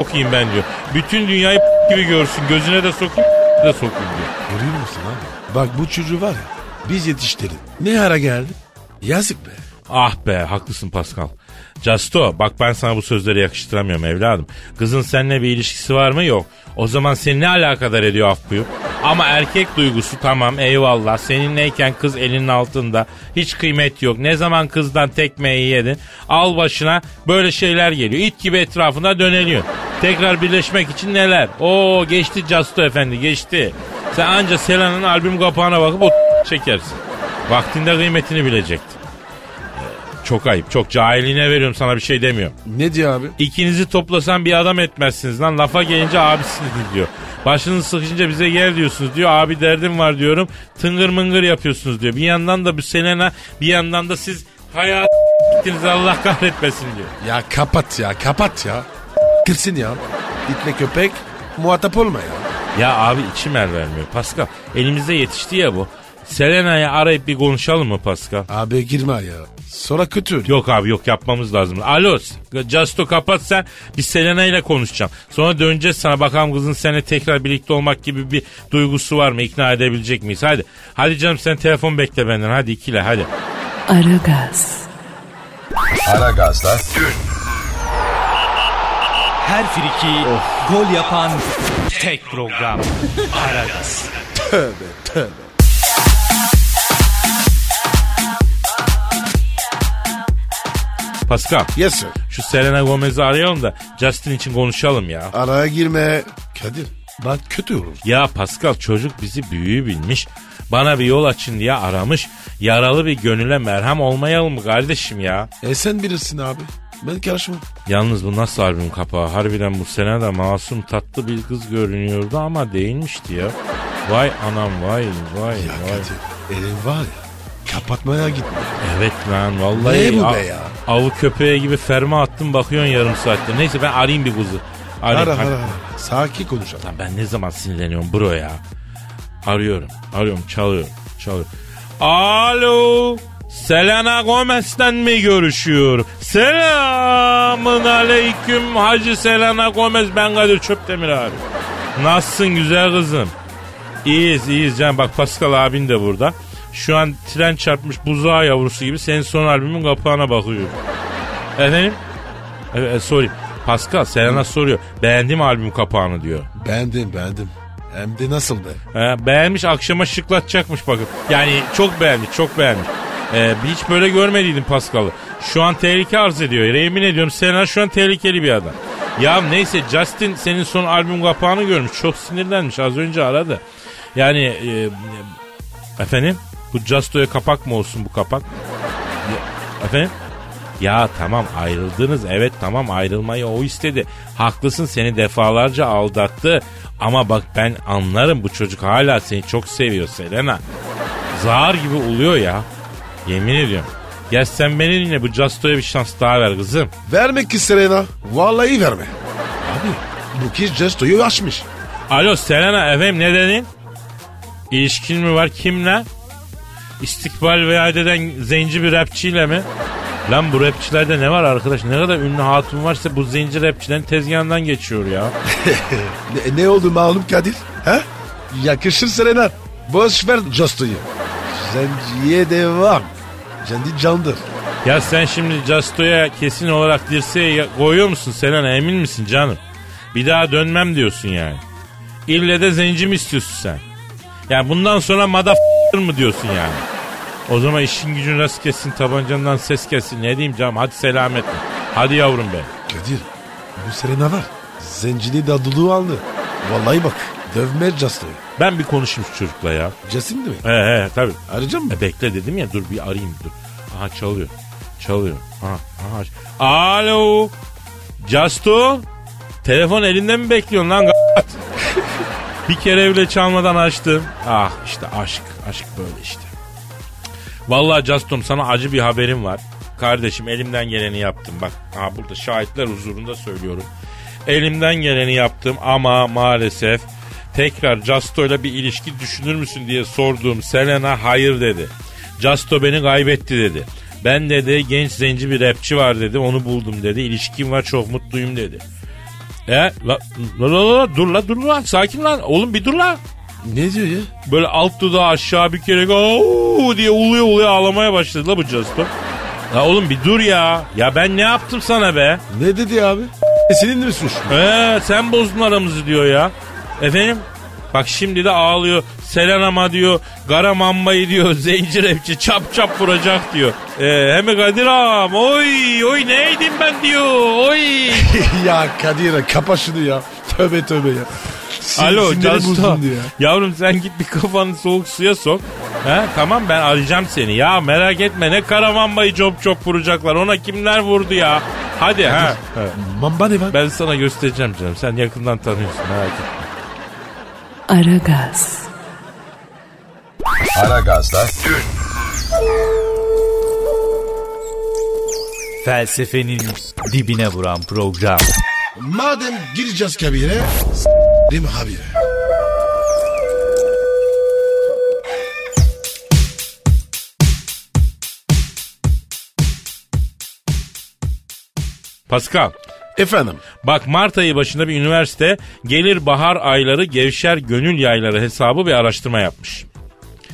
okuyayım ben diyor. Bütün dünyayı gibi görsün gözüne de sokayım de sokayım diyor. Görüyor musun abi? Bak bu çocuğu var ya biz yetiştirdik. Ne ara geldi? Yazık be. Ah be haklısın Pascal. Justo bak ben sana bu sözleri yakıştıramıyorum evladım. Kızın seninle bir ilişkisi var mı? Yok. O zaman seni ne alakadar ediyor af? Ama erkek duygusu tamam eyvallah. Seninleyken kız elinin altında. Hiç kıymet yok. Ne zaman kızdan tekmeyi yedin? Al başına böyle şeyler geliyor. İt gibi etrafında döneliyor. Tekrar birleşmek için neler? Oo geçti Justo efendi geçti. Sen anca Selena'nın albüm kapağına bakıp o çekersin. Vaktinde kıymetini bilecektin. Çok ayıp. Çok cahilliğine veriyorum sana bir şey demiyorum. Ne diyor abi? İkinizi toplasan bir adam etmezsiniz lan. Lafa gelince abisiniz diyor. Başınız sıkışınca bize gel diyorsunuz diyor. Abi derdim var diyorum. Tıngır mıngır yapıyorsunuz diyor. Bir yandan da bu Selena bir yandan da siz hayat gittiniz Allah kahretmesin diyor. Ya kapat ya kapat ya. Kırsın ya. İtle köpek muhatap olma ya. Ya abi içim el vermiyor Pascal. Elimizde yetişti ya bu. Selena'yı arayıp bir konuşalım mı Pascal? Abi girme ya. Sonra kötü. Yok abi yok yapmamız lazım. Alo Justo kapat sen. Bir Selena ile konuşacağım. Sonra döneceğiz sana bakalım kızın seninle tekrar birlikte olmak gibi bir duygusu var mı? İkna edebilecek miyiz? Hadi. Hadi canım sen telefon bekle benden. Hadi ikile hadi. Aragaz, Aragaz'da Her friki gol yapan tek program. Aragaz. Tövbe tövbe. Pascal Yes sir. şu Selena Gomez'i arayalım da Justin için konuşalım ya. Araya girme. Kadir bak kötü olur. Ya Pascal çocuk bizi büyüğü bilmiş. Bana bir yol açın diye aramış. Yaralı bir gönüle merhem olmayalım mı kardeşim ya? E sen bilirsin abi. Ben karışmam. Yalnız bu nasıl albüm kapağı? Harbiden bu sene de masum tatlı bir kız görünüyordu ama değilmişti ya. Vay anam vay vay Ya vay. Kadir elin var ya kapatmaya gitme. Evet lan vallahi Ne bu be ya? Avı köpeğe gibi ferma attım bakıyorsun yarım saatte. Neyse ben arayayım bir kuzu. Arayayım, Ara ara ara. Sakin konuşalım. Lan ben ne zaman sinirleniyorum bro ya. Arıyorum. Arıyorum. Çalıyorum. Çalıyorum. Alo. Selena Gomez'den mi görüşüyor? Selamın aleyküm Hacı Selena Gomez. Ben Kadir Çöptemir abi. Nasılsın güzel kızım? İyiyiz iyiyiz can. Bak Pascal abin de burada. Şu an tren çarpmış buzağı yavrusu gibi senin son albümün kapağına bakıyor. Efendim? Evet, e, sorayım. Pascal Selena soruyor. Beğendi mi albüm kapağını diyor. Beğendim beğendim. Hem de nasıl be? He, beğenmiş akşama şıklatacakmış bakın. Yani çok beğenmiş çok beğenmiş. Ee, hiç böyle görmediydim Pascal'ı. Şu an tehlike arz ediyor. Yemin ediyorum Selena şu an tehlikeli bir adam. Ya neyse Justin senin son albüm kapağını görmüş. Çok sinirlenmiş az önce aradı. Yani e, efendim bu Justo'ya kapak mı olsun bu kapak? Ya, efendim? Ya tamam ayrıldınız evet tamam ayrılmayı o istedi. Haklısın seni defalarca aldattı. Ama bak ben anlarım bu çocuk hala seni çok seviyor Selena. Zar gibi oluyor ya. Yemin ediyorum. Gel sen beni dinle bu Justo'ya bir şans daha ver kızım. Verme ki Serena. Vallahi verme. Abi bu kez Jesto'yu açmış. Alo Selena efendim ne dedin? İlişkin mi var kimle? İstikbal vaat eden zenci bir rapçiyle mi? Lan bu rapçilerde ne var arkadaş? Ne kadar ünlü hatun varsa bu zenci rapçilerin tezgahından geçiyor ya. Ne, ne oldu malum Kadir? Ha? Yakışır Serena. Boş ver Jesto'yu. Zenciye devam. Zendi candır. Ya sen şimdi Justo'ya kesin olarak dirseği koyuyor musun Selena emin misin canım? Bir daha dönmem diyorsun yani. İlle de zenci mi istiyorsun sen? Ya bundan sonra mada mı diyorsun yani? O zaman işin gücün rast kessin tabancandan ses kessin ne diyeyim canım hadi selametle. Hadi yavrum be. Kadir bu Serena var. Zencini dadılığı aldı. Vallahi bak dövme Jesto'yu. Ben bir konuşayım şu çocukla ya. Değil mi? He he tabii. Arayacağım mı? E bekle dedim ya dur bir arayayım dur. Aha çalıyor. Çalıyor. Aha, aha. Alo. Justo. Telefon elinde mi bekliyorsun lan? bir kere bile çalmadan açtım. Ah işte aşk. Aşk böyle işte. Vallahi Justum sana acı bir haberim var. Kardeşim elimden geleni yaptım. Bak aha burada şahitler huzurunda söylüyorum. Elimden geleni yaptım ama maalesef tekrar Justo ile bir ilişki düşünür müsün diye sorduğum Selena hayır dedi. Justo beni kaybetti dedi. Ben dedi genç zenci bir rapçi var dedi onu buldum dedi. İlişkim var çok mutluyum dedi. E la, la, la, la, dur la dur la sakin lan oğlum bir dur la. Ne diyor ya? Böyle alt dudağı aşağı bir kere "Oo!" diye uluyor uluyor ağlamaya başladı la bu Justo. Ya oğlum bir dur ya. Ya ben ne yaptım sana be? Ne dedi abi? Senin de mi suçlu? Ee, sen bozdun aramızı diyor ya. Efendim? Bak şimdi de ağlıyor. Selenama diyor. Kara mambayı diyor. Zenci rapçi çap çap vuracak diyor. Ee, hem Kadir ağam. Oy oy neydim ben diyor. Oy. ya Kadir kapa şunu ya. Tövbe tövbe ya. Sin- Alo ya. Yavrum sen git bir kafanı soğuk suya sok. He, tamam ben arayacağım seni. Ya merak etme ne kara mambayı cop cop vuracaklar. Ona kimler vurdu ya. Hadi ha. Mamba ne var? Ben sana göstereceğim canım. Sen yakından tanıyorsun merak etme. Aragaz, Aragaz'da Felsefenin dibine vuran program. Madem gireceğiz kabire. s- Değil mi abi? Pascal. Efendim. Bak Mart ayı başında bir üniversite gelir bahar ayları gevşer gönül yayları hesabı bir araştırma yapmış.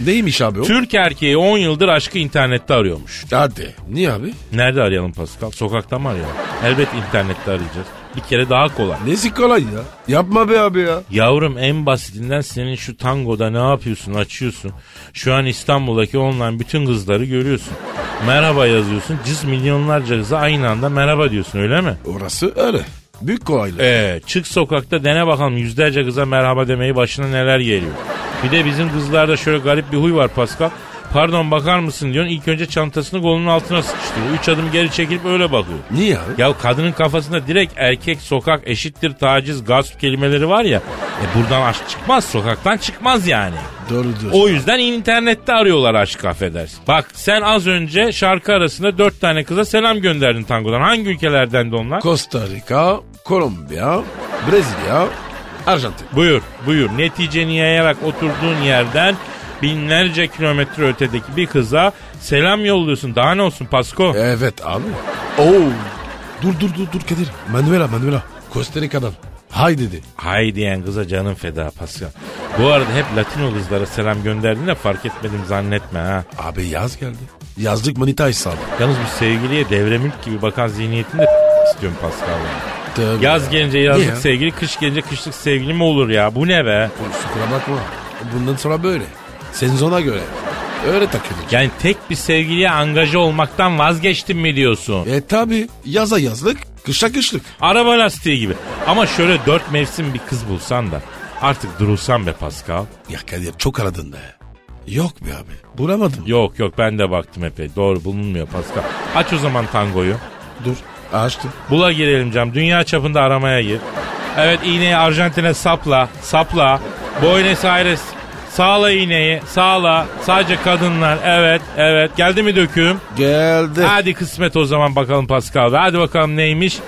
Neymiş abi o? Türk erkeği 10 yıldır aşkı internette arıyormuş. Hadi. Niye abi? Nerede arayalım Pascal? Sokakta mı arayalım? Elbet internette arayacağız. Bir kere daha kolay. Nesi kolay ya? Yapma be abi ya. Yavrum en basitinden senin şu tangoda ne yapıyorsun açıyorsun. Şu an İstanbul'daki online bütün kızları görüyorsun. merhaba yazıyorsun. Cız milyonlarca kıza aynı anda merhaba diyorsun öyle mi? Orası öyle. Büyük kolaylık. Ee, çık sokakta dene bakalım yüzlerce kıza merhaba demeyi başına neler geliyor. Bir de bizim kızlarda şöyle garip bir huy var Pascal. Pardon bakar mısın diyorsun. İlk önce çantasını kolunun altına sıkıştırıyor. Üç adım geri çekilip öyle bakıyor. Niye abi? Ya kadının kafasında direkt erkek, sokak, eşittir, taciz, gasp kelimeleri var ya. E buradan aşk çıkmaz, sokaktan çıkmaz yani. Doğru diyorsun. O yüzden internette arıyorlar aşk affedersin. Bak sen az önce şarkı arasında dört tane kıza selam gönderdin tangodan. Hangi ülkelerden de onlar? Costa Rica, Kolombiya, Brezilya, Arjantin. Buyur, buyur. Neticeni yayarak oturduğun yerden binlerce kilometre ötedeki bir kıza selam yolluyorsun. Daha ne olsun Pasko? Evet abi. Oo. Dur dur dur dur Kadir. Manuela Manuela. Costa Rica'dan. Hay dedi. Hay diyen kıza canın feda Pascal. Bu arada hep Latino kızlara selam gönderdiğinde fark etmedim zannetme ha. Abi yaz geldi. Yazlık manita hesabı. Yalnız bu sevgiliye devremülk gibi bakan zihniyetinde istiyorum Pascal. ya. Tövbe Yaz ya. gelince yazlık ya? sevgili, kış gelince kışlık sevgili mi olur ya? Bu ne be? Kusura bakma. Bundan sonra böyle. Sezona göre. Öyle takılacak. Yani tek bir sevgiliye angaja olmaktan vazgeçtim mi diyorsun? E tabi yaza yazlık, kışa kışlık. Araba lastiği gibi. Ama şöyle dört mevsim bir kız bulsan da artık durulsan be Pascal. Ya Kadir çok aradın be. Yok be abi. Bulamadım. Yok yok ben de baktım epey. Doğru bulunmuyor Pascal. Aç o zaman tangoyu. Dur açtım. Bula girelim cam. Dünya çapında aramaya gir. Evet iğneyi Arjantin'e sapla. Sapla. Buenos Aires. Sağla iğneyi. Sağla. Sadece kadınlar. Evet. Evet. Geldi mi döküm? Geldi. Hadi kısmet o zaman bakalım Pascal. Hadi bakalım neymiş?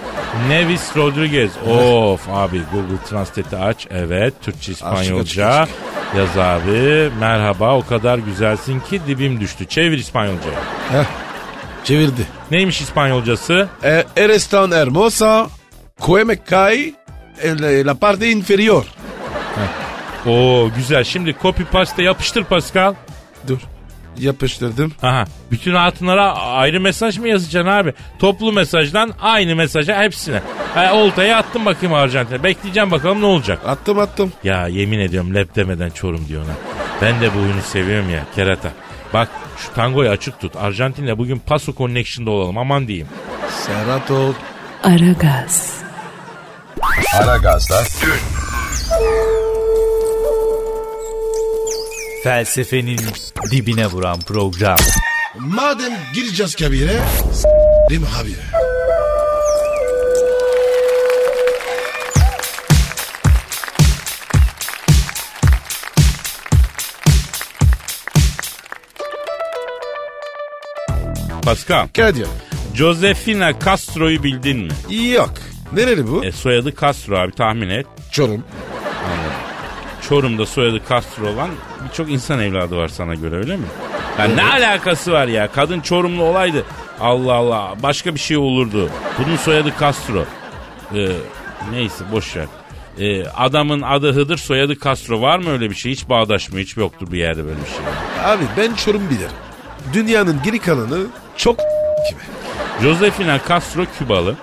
Nevis Rodriguez. Of abi Google Translate'i aç. Evet. Türkçe İspanyolca. Yaz abi. Merhaba o kadar güzelsin ki dibim düştü. Çevir İspanyolca'ya. Heh. Çevirdi. Neymiş İspanyolcası? E, eres tan hermosa. Cueme cae en la, la parte inferior. Oo güzel. Şimdi copy paste yapıştır Pascal. Dur. Yapıştırdım. Aha. Bütün hatunlara ayrı mesaj mı yazacaksın abi? Toplu mesajdan aynı mesaja hepsine. Ha, oltaya attım bakayım Arjantin'e. Bekleyeceğim bakalım ne olacak. Attım attım. Ya yemin ediyorum lep demeden çorum diyor ona. Ben de bu oyunu seviyorum ya kerata. Bak şu tangoyu açık tut. Arjantin'le bugün Paso Connection'da olalım aman diyeyim. Serhat ol. Aragaz, Aragaz'da Felsefenin dibine vuran program. Madem gireceğiz kabire. Mi abi? Pascal, Kadir. Josefina Castro'yu bildin mi? Yok. Nereli bu? E, soyadı Castro abi tahmin et. Çorum. Çorum'da soyadı Castro olan birçok insan evladı var sana göre öyle mi? Ya ne alakası var ya? Kadın Çorumlu olaydı. Allah Allah başka bir şey olurdu. Bunun soyadı Castro. Ee, neyse boş ver. Ee, adamın adı Hıdır soyadı Castro. Var mı öyle bir şey? Hiç bağdaşmıyor. Hiç yoktur bir yerde böyle bir şey. Abi ben Çorum bilirim. Dünyanın geri kalanı çok gibi. Josefina Castro Kübalı.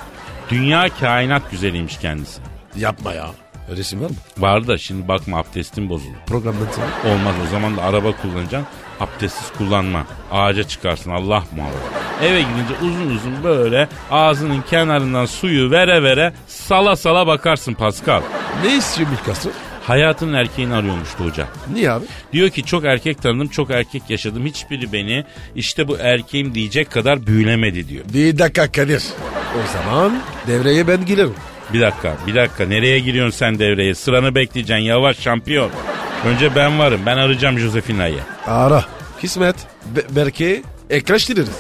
Dünya kainat güzeliymiş kendisi. Yapma ya. Resim var mı? Var da şimdi bakma abdestin bozulur. Programdan sonra. Olmaz o zaman da araba kullanacaksın. Abdestsiz kullanma. Ağaca çıkarsın Allah muhafaza. Eve gidince uzun uzun böyle ağzının kenarından suyu vere vere sala sala bakarsın Pascal. Ne istiyor bu Castro? Hayatın erkeğini arıyormuştu hoca. Niye abi? Diyor ki çok erkek tanıdım çok erkek yaşadım. Hiçbiri beni işte bu erkeğim diyecek kadar büyülemedi diyor. Bir dakika Kadir. O zaman devreye ben girerim. Bir dakika bir dakika nereye giriyorsun sen devreye? Sıranı bekleyeceksin yavaş şampiyon. Önce ben varım ben arayacağım Josefina'yı. Ara. Kismet. Be- Berke ekleştiririz.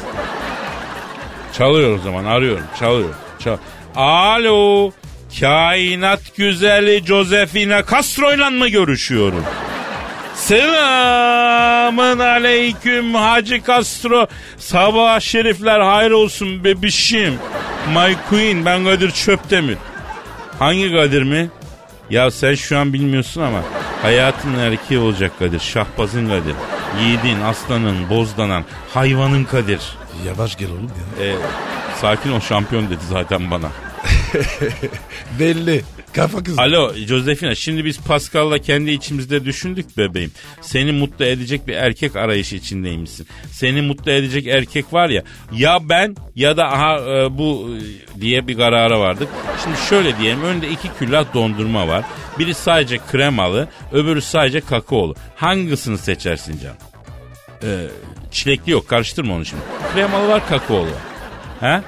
Çalıyor o zaman arıyorum çalıyor. Çal Alo kainat güzeli Josefina Castro'yla mı görüşüyorum? Selamın aleyküm Hacı Castro. Sabah şerifler hayır olsun bebişim. My queen ben Kadir Çöptemir. Hangi Kadir mi? Ya sen şu an bilmiyorsun ama hayatın erkeği olacak Kadir. Şahbazın Kadir. Yiğidin, aslanın, bozdanan, hayvanın Kadir. Yavaş gel oğlum ya. E, sakin ol şampiyon dedi zaten bana. Belli. Kafa kız. Alo Josefina şimdi biz Pascal'la kendi içimizde düşündük bebeğim. Seni mutlu edecek bir erkek arayışı içindeymişsin. Seni mutlu edecek erkek var ya ya ben ya da aha e, bu e, diye bir karara vardık. Şimdi şöyle diyelim önünde iki külah dondurma var. Biri sadece kremalı öbürü sadece kakaolu. Hangisini seçersin canım? Ee, çilekli yok karıştırma onu şimdi. Kremalı var kakaolu var. He?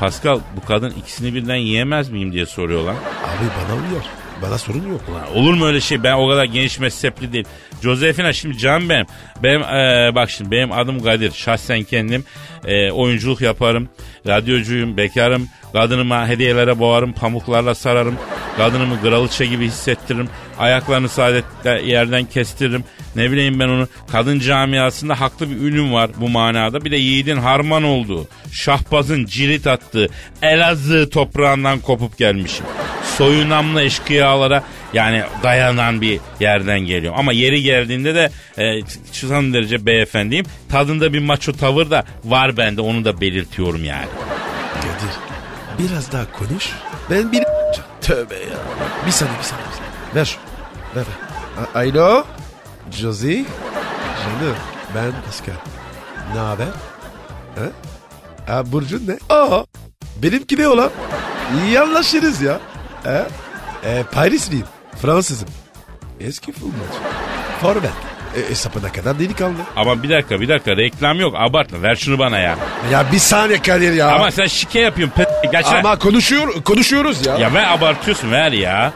Pascal bu kadın ikisini birden yiyemez miyim diye soruyorlar. Abi bana uyar. Bana sorun yok. Olur mu öyle şey? Ben o kadar geniş mezhepli değil. Josefina şimdi can benim. Benim eee, bak şimdi benim adım Kadir. Şahsen kendim eee, oyunculuk yaparım. Radyocuyum, bekarım. Kadınıma hediyelere boğarım, pamuklarla sararım. Kadınımı kraliçe gibi hissettiririm. Ayaklarını saadetle yerden kestiririm. Ne bileyim ben onu. Kadın camiasında haklı bir ünüm var bu manada. Bir de yiğidin harman olduğu, şahbazın cirit attığı, Elazığ toprağından kopup gelmişim. Soyunamlı eşkıyalara yani dayanan bir yerden geliyor. Ama yeri geldiğinde de e, son derece beyefendiyim. Tadında bir maço tavır da var bende onu da belirtiyorum yani. Kadir biraz daha konuş. Ben bir... Tövbe ya. Bir saniye bir saniye. Bir saniye. Ver şu. Alo. Josie. Canım ben Pascal. Ne haber? Ha? Ha, Burcun ne? Aa. Benimki ne olan? İyi anlaşırız ya. Ha? E, Parisliyim. Fransızım. Eski futbolcu. Forvet. E, e, sapına kadar delikanlı. Ama bir dakika bir dakika reklam yok abartma ver şunu bana ya. Ya bir saniye Kadir ya. Ama sen şike yapıyorsun p- Ama konuşuyor, konuşuyoruz ya. Ya ver abartıyorsun ver ya.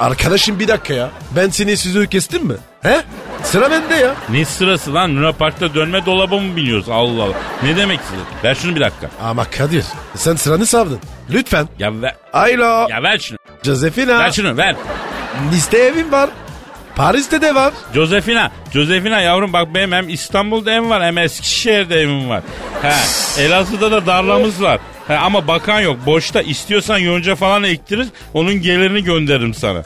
Arkadaşım bir dakika ya. Ben seni sözü kestim mi? He? Sıra bende ya. Ne sırası lan Luna Park'ta dönme dolaba mı biniyoruz Allah Allah. Ne demek istiyorsun? Ver şunu bir dakika. Ama Kadir sen sıranı savdın. Lütfen. Ya ver, Alo. ya ver şunu. Josefina. Ver şunu ver. Liste evim var. Paris'te de var. Josefina, Josefina yavrum bak benim hem İstanbul'da evim var hem Eskişehir'de evim var. He, Elazığ'da da darlamız var. He, ama bakan yok. Boşta istiyorsan yonca falan ektirir. Onun gelirini gönderirim sana.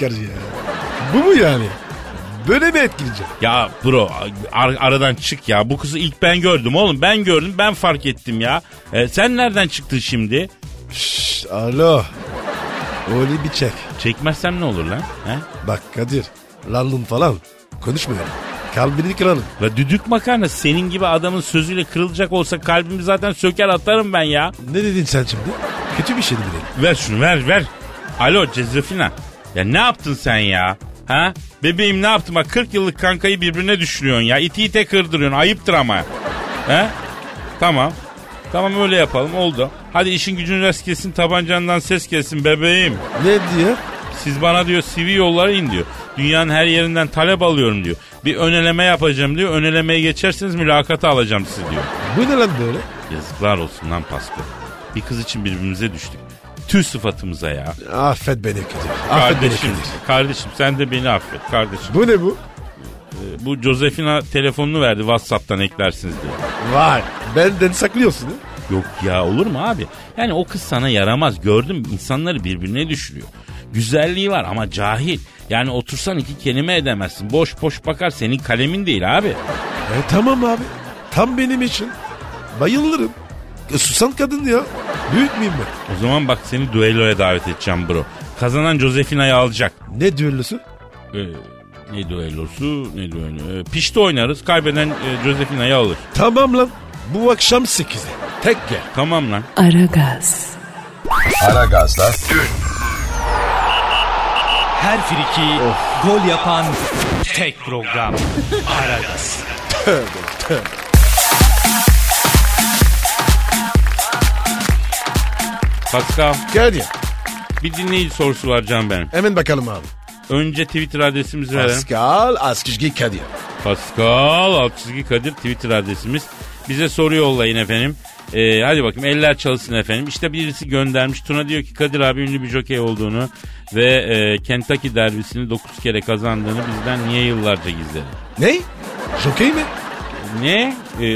Kadir ya. Bu mu yani? Böyle mi etkileyeceğim? Ya bro ar- aradan çık ya. Bu kızı ilk ben gördüm oğlum. Ben gördüm ben fark ettim ya. E, sen nereden çıktın şimdi? Şşş, alo. Öyle bir çek. Çekmezsem ne olur lan? He? Bak Kadir. London falan. Konuşma öyle. Kalbini kıralım. Ve düdük makarna senin gibi adamın sözüyle kırılacak olsa kalbimi zaten söker atarım ben ya. Ne dedin sen şimdi? Kötü bir şey mi dedin? Ver şunu ver ver. Alo Cezefina. Ya ne yaptın sen ya? Ha? Bebeğim ne yaptın? Bak 40 yıllık kankayı birbirine düşürüyorsun ya. İti ite kırdırıyorsun. Ayıptır ama. He? Tamam. Tamam öyle yapalım oldu. Hadi işin gücün rast gelsin tabancandan ses gelsin bebeğim. Ne diyor? Siz bana diyor CV yollayın diyor. Dünyanın her yerinden talep alıyorum diyor. Bir öneleme yapacağım diyor. Önelemeye geçerseniz mülakata alacağım sizi diyor. Bu ne lan böyle? Yazıklar olsun lan Pasko. Bir kız için birbirimize düştük. Tüh sıfatımıza ya. Affet beni Kadir. Affet beni Kardeşim, Kadir. kardeşim sen de beni affet kardeşim. Bu ne bu? Bu Josefina telefonunu verdi WhatsApp'tan eklersiniz diye. Vay. Benden saklıyorsun ha? Yok ya olur mu abi? Yani o kız sana yaramaz. Gördüm insanları birbirine düşürüyor. Güzelliği var ama cahil. Yani otursan iki kelime edemezsin. Boş boş bakar senin kalemin değil abi. E tamam abi. Tam benim için. Bayılırım. E, susan kadın ya. Büyük müyüm ben? O zaman bak seni düelloya davet edeceğim bro. Kazanan Josefina'yı alacak. Ne düellosu? Ee, ne düellosu ne düello. Ee, pişti oynarız. Kaybeden e, Josefina'yı alır. Tamam lan. Bu akşam 8'de. Tek gel. Tamam lan. Aragaz, Aragaz'da Her friki gol yapan tek program. Aragaz. Pascal Gel ya. bir dinleyici sorusu var Can benim. Hemen bakalım abi. Önce Twitter adresimizi verelim. Pascal Askışgi Kadir. Pascal alt çizgi Kadir Twitter adresimiz. Bize soru yollayın efendim. Ee, hadi bakayım eller çalışsın efendim. İşte birisi göndermiş. Tuna diyor ki Kadir abi ünlü bir jokey olduğunu ve e, Kentucky derbisini 9 kere kazandığını bizden niye yıllarca gizledi? Ne? Jokey mi? Ne? Ee,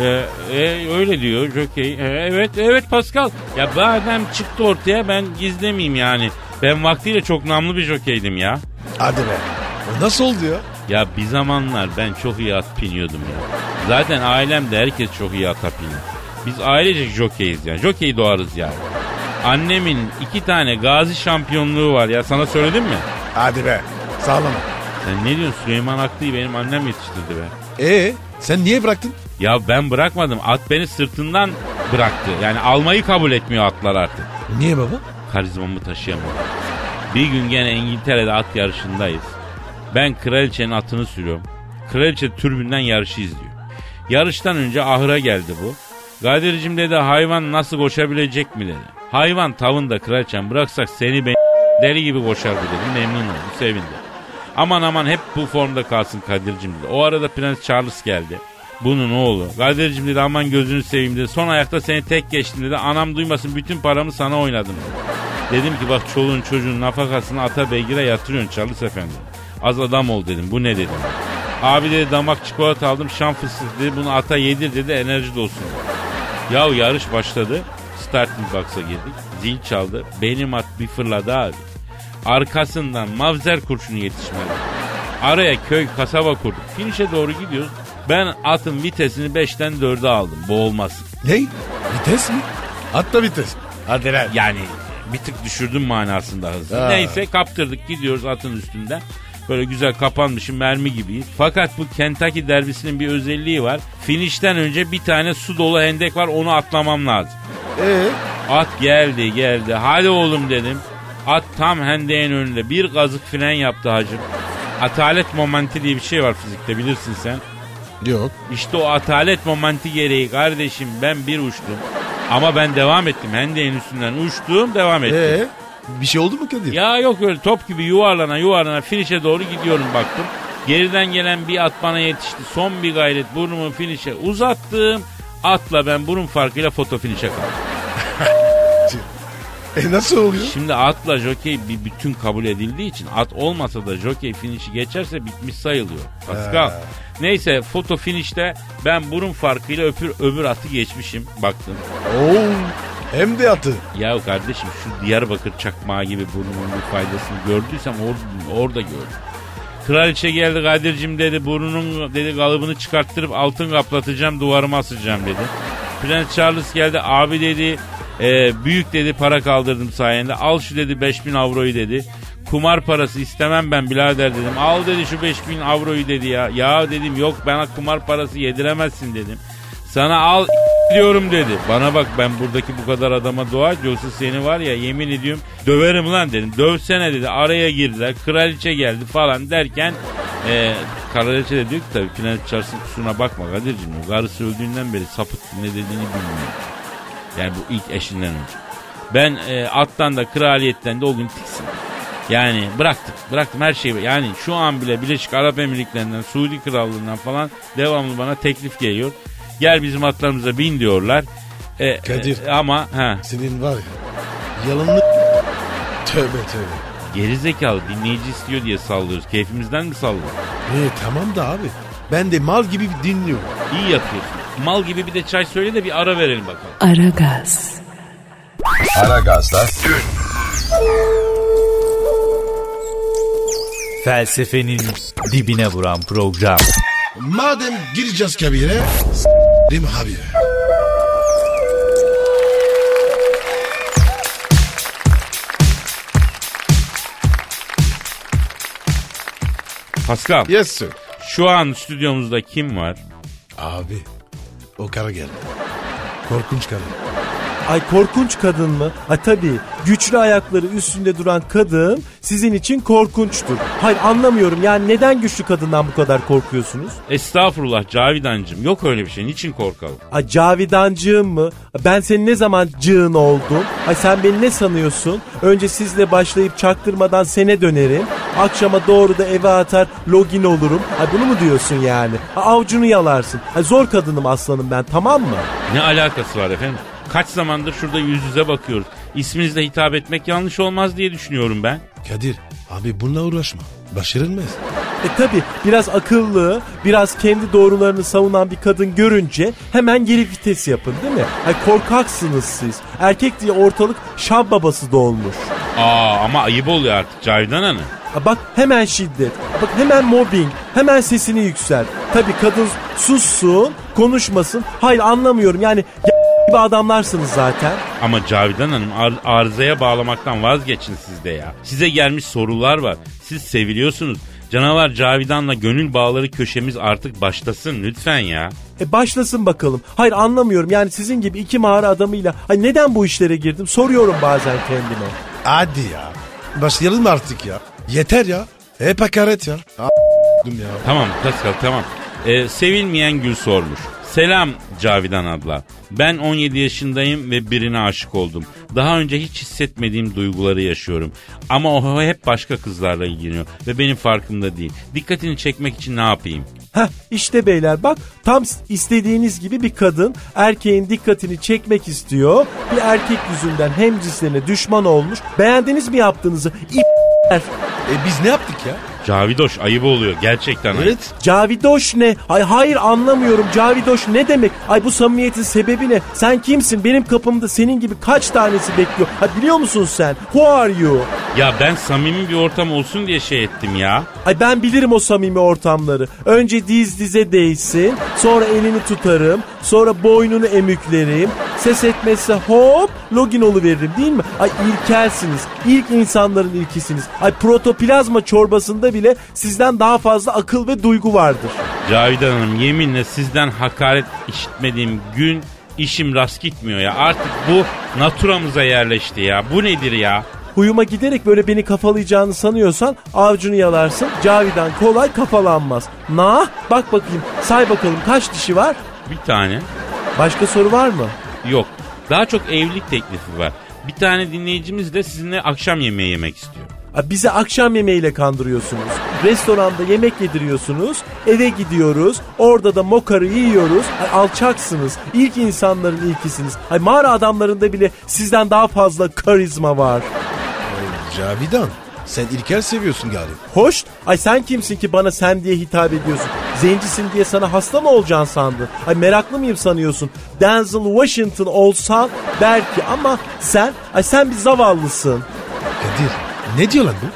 e, e, öyle diyor jokey. E, evet evet Pascal. Ya bu adam çıktı ortaya ben gizlemeyeyim yani. Ben vaktiyle çok namlı bir jokeydim ya. Hadi be. O nasıl oldu ya? Ya bir zamanlar ben çok iyi at biniyordum ya. Zaten ailemde herkes çok iyi ata biniyor. Biz ailecek jokeyiz yani. Jokey doğarız yani. Annemin iki tane gazi şampiyonluğu var ya sana söyledim mi? Hadi be. Sağlam. Sen ne diyorsun Süleyman Aklı'yı benim annem yetiştirdi be. Ee sen niye bıraktın? Ya ben bırakmadım at beni sırtından bıraktı. Yani almayı kabul etmiyor atlar artık. Niye baba? Karizmamı taşıyamıyorum. Bir gün gene İngiltere'de at yarışındayız. Ben kraliçenin atını sürüyorum. Kraliçe türbünden yarışı izliyor. Yarıştan önce ahıra geldi bu. Kadir'cim dedi hayvan nasıl koşabilecek mi dedi. Hayvan tavında kraliçem bıraksak seni ben deli gibi koşar bu dedi. Memnun oldu sevindi. Aman aman hep bu formda kalsın Kadir'cim dedi. O arada Prens Charles geldi. Bunun oğlu. Kadir'cim dedi aman gözünü seveyim dedi. Son ayakta seni tek geçtim dedi. Anam duymasın bütün paramı sana oynadım dedi. Dedim ki bak çoluğun çocuğun nafakasını ata beygire yatırıyorsun Charles efendi. Az adam ol dedim. Bu ne dedim. Abi dedi damak çikolata aldım şan fıstık dedi. Bunu ata yedir dedi enerji dolsun. Ya yarış başladı. Starting box'a girdik. Zil çaldı. Benim at bir fırladı abi. Arkasından mavzer kurşunu yetişmedi. Araya köy kasaba kurduk. Finişe doğru gidiyoruz. Ben atın vitesini 5'ten 4'e aldım. Boğulmasın. Ne? Vites mi? Hatta vites. Hadi lan. Yani bir tık düşürdüm manasında hızı. Ha. Neyse kaptırdık gidiyoruz atın üstünde. Böyle güzel kapanmışım mermi gibiyiz. Fakat bu Kentucky derbisinin bir özelliği var. Finişten önce bir tane su dolu hendek var onu atlamam lazım. Ee? At geldi geldi. Hadi oğlum dedim. At tam hendeğin önünde. Bir gazık fren yaptı hacım. Atalet momenti diye bir şey var fizikte bilirsin sen. Yok. İşte o atalet momenti gereği kardeşim ben bir uçtum. Ama ben devam ettim. Hendeğin üstünden uçtum devam ettim. Ee? Bir şey oldu mu Kadir? Ya yok öyle top gibi yuvarlana yuvarlana finişe doğru gidiyorum baktım. Geriden gelen bir at bana yetişti. Son bir gayret burnumu finişe uzattım. Atla ben burun farkıyla foto finişe kaldım. E nasıl oluyor? Şimdi atla jokey bir bütün kabul edildiği için at olmasa da jokey finişi geçerse bitmiş sayılıyor. Pascal. Neyse foto finişte ben burun farkıyla öpür öbür atı geçmişim baktım. Oo. Hem de atı. Ya kardeşim şu Diyarbakır çakmağı gibi burnumun bir faydasını gördüysem or- orada gördüm. Kraliçe geldi Kadir'cim dedi burnunun dedi kalıbını çıkarttırıp altın kaplatacağım duvarıma asacağım dedi. Prens Charles geldi abi dedi e, büyük dedi para kaldırdım sayende al şu dedi 5000 avroyu dedi. Kumar parası istemem ben birader dedim. Al dedi şu 5000 avroyu dedi ya. Ya dedim yok bana kumar parası yediremezsin dedim. Sana al diyorum dedi. Bana bak ben buradaki bu kadar adama dua et yoksa seni var ya yemin ediyorum döverim lan dedim. Dövsene dedi araya girdiler kraliçe geldi falan derken e, kraliçe de diyor ki tabii Prens Charles'ın kusuruna bakma Kadir'cim. O karısı öldüğünden beri sapık ne dediğini bilmiyor. Yani bu ilk eşinden önce. Ben e, attan da kraliyetten de o gün tiksin. Yani bıraktım. Bıraktım her şeyi. Yani şu an bile Birleşik Arap Emirlikleri'nden, Suudi Krallığı'ndan falan devamlı bana teklif geliyor. Gel bizim atlarımıza bin diyorlar. E, Kadir. e, ama ha, Senin var ya. Yalanlı. Tövbe tövbe. gerizekalı dinleyici istiyor diye sallıyoruz. Keyfimizden mi sallıyoruz? E tamam da abi. Ben de mal gibi dinliyorum. İyi yapıyorsun. Mal gibi bir de çay söyle de bir ara verelim bakalım. Aragaz, Aragaz'da Felsefenin dibine vuran program. Madem gireceğiz kabire. S**rim abi. Pascal Yes sir. şu an stüdyomuzda kim var? Abi. O kara geldi. Korkunç kadın. Ay korkunç kadın mı? Ha tabii. Güçlü ayakları üstünde duran kadın sizin için korkunçtur. Hayır anlamıyorum yani neden güçlü kadından bu kadar korkuyorsunuz? Estağfurullah Cavidancım yok öyle bir şey. Niçin korkalım? Ay Cavidancığım mı? Ben senin ne zaman cığın oldum? Ay sen beni ne sanıyorsun? Önce sizle başlayıp çaktırmadan sene dönerim. Akşama doğru da eve atar login olurum. Ay bunu mu diyorsun yani? Ha, avucunu yalarsın. Ay zor kadınım aslanım ben tamam mı? Ne alakası var efendim? Kaç zamandır şurada yüz yüze bakıyoruz. İsminizle hitap etmek yanlış olmaz diye düşünüyorum ben. Kadir abi bununla uğraşma. Başarılmaz. E tabi biraz akıllı, biraz kendi doğrularını savunan bir kadın görünce hemen geri vites yapın değil mi? Ay korkaksınız siz. Erkek diye ortalık şab babası dolmuş. Aa ama ayıp oluyor artık Cavidan Hanım. Ha bak hemen şiddet, bak hemen mobbing, hemen sesini yükselt. Tabi kadın sussun, konuşmasın. Hayır anlamıyorum yani ya- gibi adamlarsınız zaten. Ama Cavidan Hanım ar- arızaya bağlamaktan vazgeçin siz de ya. Size gelmiş sorular var. Siz seviliyorsunuz. Canavar Cavidan'la gönül bağları köşemiz artık başlasın lütfen ya. E başlasın bakalım. Hayır anlamıyorum yani sizin gibi iki mağara adamıyla ay neden bu işlere girdim soruyorum bazen kendime. Hadi ya. Başlayalım artık ya. Yeter ya. Hep hakaret ya. A- ya. Tamam Pascal tamam. Ee, sevilmeyen Gül sormuş. Selam Cavidan abla. Ben 17 yaşındayım ve birine aşık oldum. Daha önce hiç hissetmediğim duyguları yaşıyorum. Ama o hep başka kızlarla ilgileniyor ve benim farkımda değil. Dikkatini çekmek için ne yapayım? Heh işte beyler bak tam istediğiniz gibi bir kadın erkeğin dikkatini çekmek istiyor. Bir erkek yüzünden hem cinslerine düşman olmuş. Beğendiniz mi yaptığınızı? İp***ler. E biz ne yaptık ya? Cavidoş ayıp oluyor gerçekten ayıp. Evet. Cavidoş ne? Ay hayır anlamıyorum. Cavidoş ne demek? Ay bu samimiyetin sebebi ne? Sen kimsin? Benim kapımda senin gibi kaç tanesi bekliyor? Ha biliyor musun sen? Who are you? Ya ben samimi bir ortam olsun diye şey ettim ya. Ay ben bilirim o samimi ortamları. Önce diz dize değsin, sonra elini tutarım, sonra boynunu emüklerim. Ses etmezse hop login veririm değil mi? Ay ilkelsiniz. İlk insanların ilkisiniz. Ay protoplazma çorbasında bile sizden daha fazla akıl ve duygu vardır. Cavidan Hanım yeminle sizden hakaret işitmediğim gün işim rast gitmiyor ya. Artık bu naturamıza yerleşti ya. Bu nedir ya? Huyuma giderek böyle beni kafalayacağını sanıyorsan avcunu yalarsın. Cavidan kolay kafalanmaz. Na bak bakayım say bakalım kaç dişi var? Bir tane. Başka soru var mı? Yok. Daha çok evlilik teklifi var. Bir tane dinleyicimiz de sizinle akşam yemeği yemek istiyor. Ha, Bizi akşam yemeğiyle kandırıyorsunuz. Restoranda yemek yediriyorsunuz. Eve gidiyoruz. Orada da mokarı yiyoruz. Ay, alçaksınız. İlk insanların ilkisiniz. Ay, mağara adamlarında bile sizden daha fazla karizma var. Cavidan sen İlker seviyorsun galiba. Hoş. Ay sen kimsin ki bana sen diye hitap ediyorsun? Zencisin diye sana hasta mı olacaksın sandın? Ay meraklı mıyım sanıyorsun? Denzel Washington olsan belki ama sen, ay sen bir zavallısın. Kadir ne diyor lan bu?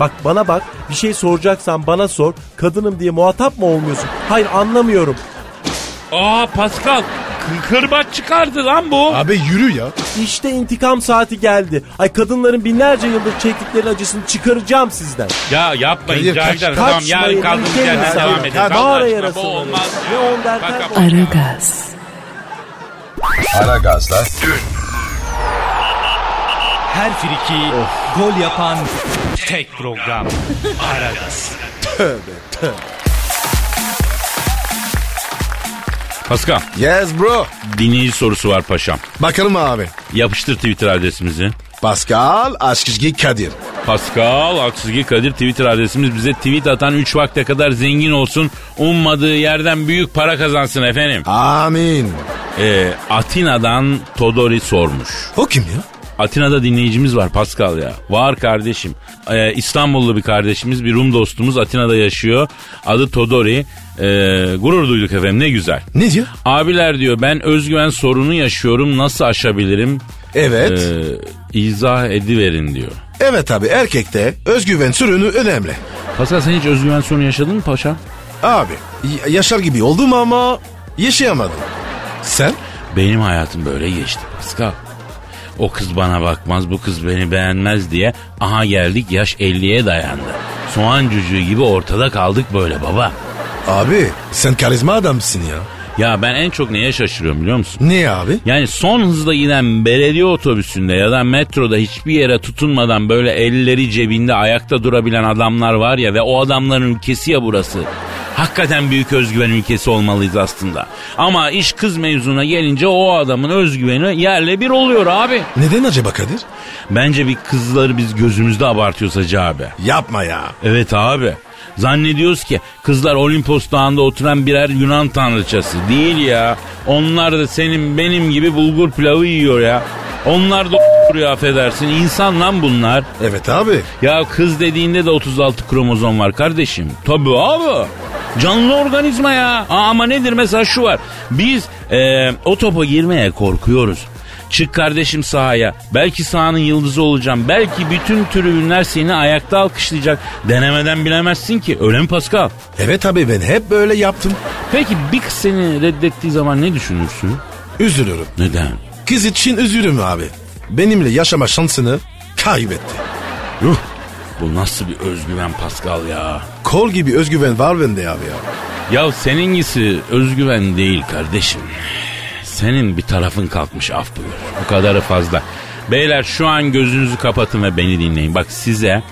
Bak bana bak bir şey soracaksan bana sor. Kadınım diye muhatap mı olmuyorsun? Hayır anlamıyorum. Aa Pascal kı- kırbaç çıkardı lan bu. Abi yürü ya. İşte intikam saati geldi. Ay kadınların binlerce yıldır çektikleri acısını çıkaracağım sizden. Ya Cavidan kaç- Tamam yarın kaldığımız yerden devam edelim. Kaç- Allah Mağara aşkına, bu yarası olmaz Ne on derken Bak- on. Aragaz, Aragaz'da Her friki gol yapan tek program. Aragaz. Pascal Yes bro. dinleyici sorusu var paşam. Bakalım abi. Yapıştır Twitter adresimizi. Pascal Aşkışgi Kadir. Pascal Aksızgi Kadir Twitter adresimiz bize tweet atan 3 vakte kadar zengin olsun. Ummadığı yerden büyük para kazansın efendim. Amin. Ee, Atina'dan Todori sormuş. O kim ya? Atina'da dinleyicimiz var Pascal ya. Var kardeşim. Ee, İstanbullu bir kardeşimiz, bir Rum dostumuz Atina'da yaşıyor. Adı Todori. Ee, gurur duyduk efendim ne güzel. Ne diyor? Abiler diyor ben özgüven sorunu yaşıyorum nasıl aşabilirim? Evet. Ee, izah ediverin diyor. Evet abi erkekte özgüven sürünü önemli. Pascal sen hiç özgüven sorunu yaşadın mı paşa? Abi yaşar gibi oldum ama yaşayamadım. Sen? Benim hayatım böyle geçti Pascal. O kız bana bakmaz, bu kız beni beğenmez diye aha geldik yaş 50'ye dayandı. Soğan cücüğü gibi ortada kaldık böyle baba. Abi sen karizma adamsın ya. Ya ben en çok neye şaşırıyorum biliyor musun? Niye abi? Yani son hızla giden belediye otobüsünde ya da metroda hiçbir yere tutunmadan böyle elleri cebinde ayakta durabilen adamlar var ya ve o adamların ülkesi ya burası. Hakikaten büyük özgüven ülkesi olmalıyız aslında. Ama iş kız mevzuna gelince o adamın özgüveni yerle bir oluyor abi. Neden acaba Kadir? Bence bir kızları biz gözümüzde abartıyoruz hacı abi. Yapma ya. Evet abi. Zannediyoruz ki kızlar Olimpos Dağı'nda oturan birer Yunan tanrıçası. Değil ya. Onlar da senin benim gibi bulgur pilavı yiyor ya. Onlar da duruyor affedersin. İnsan lan bunlar. Evet abi. Ya kız dediğinde de 36 kromozom var kardeşim. Tabii abi. Canlı organizma ya. Aa, ama nedir mesela şu var. Biz e, o topa girmeye korkuyoruz. Çık kardeşim sahaya. Belki sahanın yıldızı olacağım. Belki bütün tribünler seni ayakta alkışlayacak. Denemeden bilemezsin ki. Öyle mi Pascal? Evet abi ben hep böyle yaptım. Peki bir kız seni reddettiği zaman ne düşünürsün? Üzülürüm. Neden? Kız için üzülürüm abi. Benimle yaşama şansını kaybetti. Yuh. Bu nasıl bir özgüven Pascal ya? Kol gibi özgüven var bende abi ya. Ya seninkisi özgüven değil kardeşim. Senin bir tarafın kalkmış af buyur. Bu kadarı fazla. Beyler şu an gözünüzü kapatın ve beni dinleyin. Bak size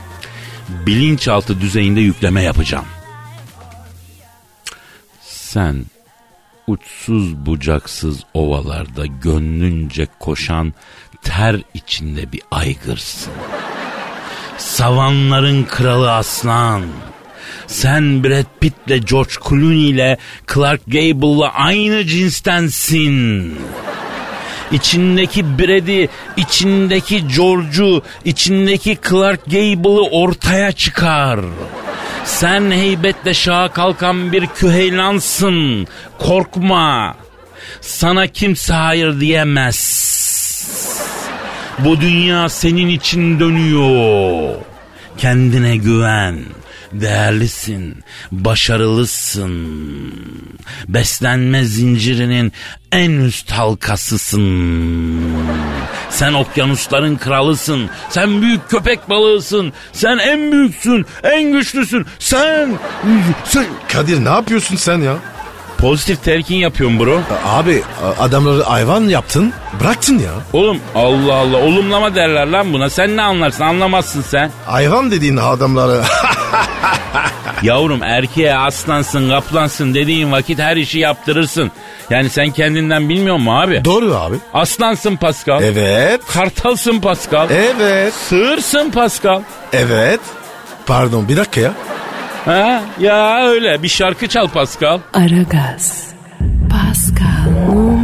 bilinçaltı düzeyinde yükleme yapacağım. Sen uçsuz bucaksız ovalarda gönlünce koşan ter içinde bir aygırsın. Savanların kralı aslan. Sen Brad Pitt'le George Clooney ile Clark Gable'la aynı cinstensin. İçindeki Brad'i, içindeki George'u, içindeki Clark Gable'ı ortaya çıkar. Sen heybetle şaha kalkan bir küheylansın. Korkma. Sana kimse hayır diyemez. Bu dünya senin için dönüyor. Kendine güven. Değerlisin, başarılısın. Beslenme zincirinin en üst halkasısın. Sen okyanusların kralısın. Sen büyük köpek balığısın. Sen en büyüksün, en güçlüsün. Sen, sen Kadir ne yapıyorsun sen ya? Pozitif telkin yapıyorum bro. Abi adamları hayvan yaptın bıraktın ya. Oğlum Allah Allah olumlama derler lan buna. Sen ne anlarsın anlamazsın sen. Hayvan dediğin adamları. Yavrum erkeğe aslansın kaplansın dediğin vakit her işi yaptırırsın. Yani sen kendinden bilmiyor musun abi? Doğru abi. Aslansın Pascal. Evet. Kartalsın Pascal. Evet. Sığırsın Pascal. Evet. Pardon bir dakika ya. Ha? Ya öyle bir şarkı çal Pascal. Aragaz. Pascal,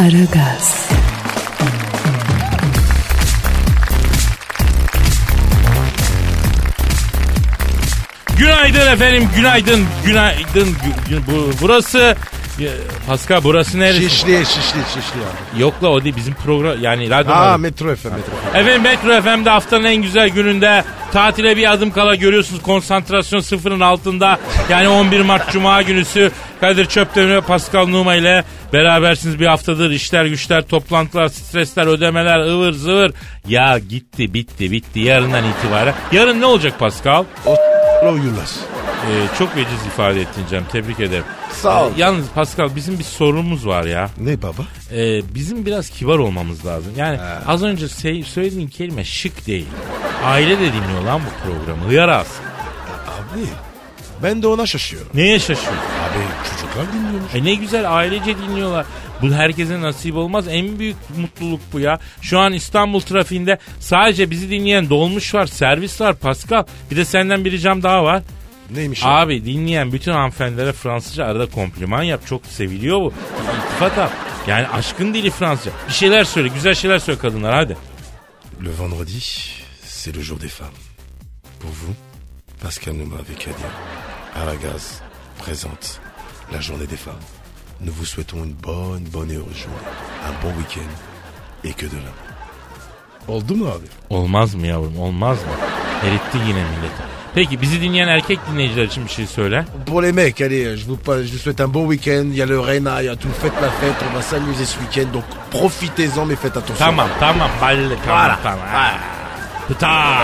Aragaz. Günaydın efendim günaydın günaydın. Gü- gü- bu, burası Ya, Pascal burası neresi? Şişli şişli şişli abi. Yok la o değil bizim program yani radyo. Aa metro FM metro. FM. Efendim Metro FM'de haftanın en güzel gününde tatile bir adım kala görüyorsunuz konsantrasyon sıfırın altında. Yani 11 Mart Cuma günüsü Kadir Çöptemir ve Pascal Numa ile berabersiniz bir haftadır işler güçler toplantılar stresler ödemeler ıvır zıvır. Ya gitti bitti bitti yarından itibaren. Yarın ne olacak Pascal? O uyurlar. Ee, çok veciz ifade ettin Cem tebrik ederim. Sağ ol. Ee, yalnız Pascal bizim bir sorunumuz var ya. Ne baba? Ee, bizim biraz kibar olmamız lazım. Yani az önce se- söylediğin kelime şık değil. Aile de dinliyor lan bu programı. Hıyar alsın. Abi ben de ona şaşıyorum. Neye şaşıyorsun? Abi çocuklar dinliyormuş. E ne güzel ailece dinliyorlar. Bu herkese nasip olmaz. En büyük mutluluk bu ya. Şu an İstanbul trafiğinde sadece bizi dinleyen dolmuş var, servis var Pascal. Bir de senden bir ricam daha var. Neymiş? Abi dinleyen bütün hanımefendilere Fransızca arada kompliman yap. Çok seviliyor bu. İltifat al. Yani aşkın dili Fransızca. Bir şeyler söyle. Güzel şeyler söyle kadınlar hadi. Le vendredi, c'est le jour des femmes. Pour vous, Pascal Numa avec Kadir. Aragaz présente la journée des femmes. Nous vous souhaitons une bonne, bonne et heureuse journée. Un bon week-end et que de l'amour. Oldu mu abi? Olmaz mı yavrum olmaz mı? Eritti yine milleti. Peki bizi dinleyen erkek dinleyiciler için bir şey söyle. Pour les mecs, allez, je vous, je vous souhaite un bon week-end. Il y a le Rena, il y a tout. Faites la fête, on va s'amuser ce week-end. Donc profitez-en, mais faites attention. Tamam tamam belli tamam tamam. Ha. Pıta.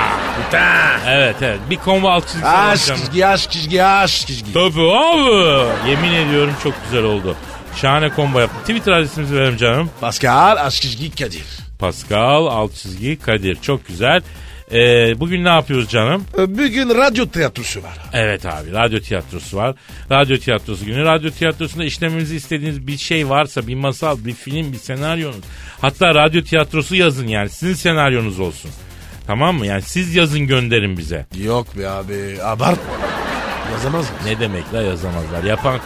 Evet evet bir konvo alt çizgisi Aşk çizgi, aşk çizgi, aşk çizgi. Tabii abi. Yemin ediyorum çok güzel oldu. Şahane combo yaptım. Twitter adresimizi verelim canım. Pascal, aşk çizgi, Kadir. Pascal alt çizgi Kadir. Çok güzel. Ee, bugün ne yapıyoruz canım? Ee, Bugün radyo tiyatrosu var. Evet abi radyo tiyatrosu var. Radyo tiyatrosu günü. Radyo tiyatrosunda işlememizi istediğiniz bir şey varsa bir masal, bir film, bir senaryonuz. Hatta radyo tiyatrosu yazın yani sizin senaryonuz olsun. Tamam mı? Yani siz yazın gönderin bize. Yok be abi, abart. Yazamaz mı? Ne demek la yazamazlar. Yapan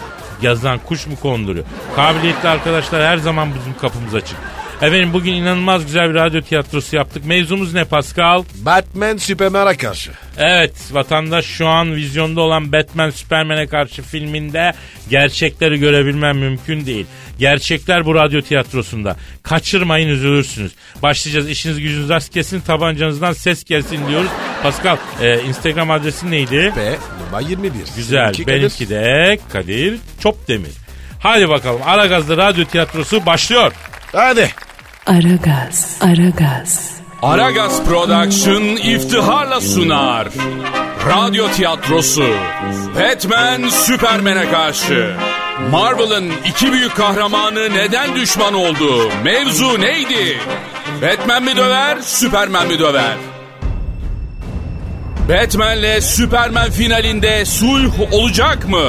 yazan kuş mu konduruyor? Kabiliyetli arkadaşlar her zaman bizim kapımız açık. Efendim bugün inanılmaz güzel bir radyo tiyatrosu yaptık. Mevzumuz ne Pascal? Batman Superman'a karşı. Evet vatandaş şu an vizyonda olan Batman Superman'e karşı filminde gerçekleri görebilmem mümkün değil. Gerçekler bu radyo tiyatrosunda. Kaçırmayın üzülürsünüz. Başlayacağız işiniz gücünüz rast kesin tabancanızdan ses gelsin diyoruz. Pascal e, Instagram adresin neydi? Ve numara 21. Güzel Seninki Kadir. benimki de Kadir Çopdemir. Hadi bakalım Aragaz'da radyo tiyatrosu başlıyor. Hadi. Aragaz, Aragaz, Aragaz Production iftiharla sunar. Radyo tiyatrosu. Batman Superman'e karşı. Marvel'ın iki büyük kahramanı neden düşman oldu? Mevzu neydi? Batman mi döver, Superman mi döver? Batman'le Superman finalinde sulh olacak mı?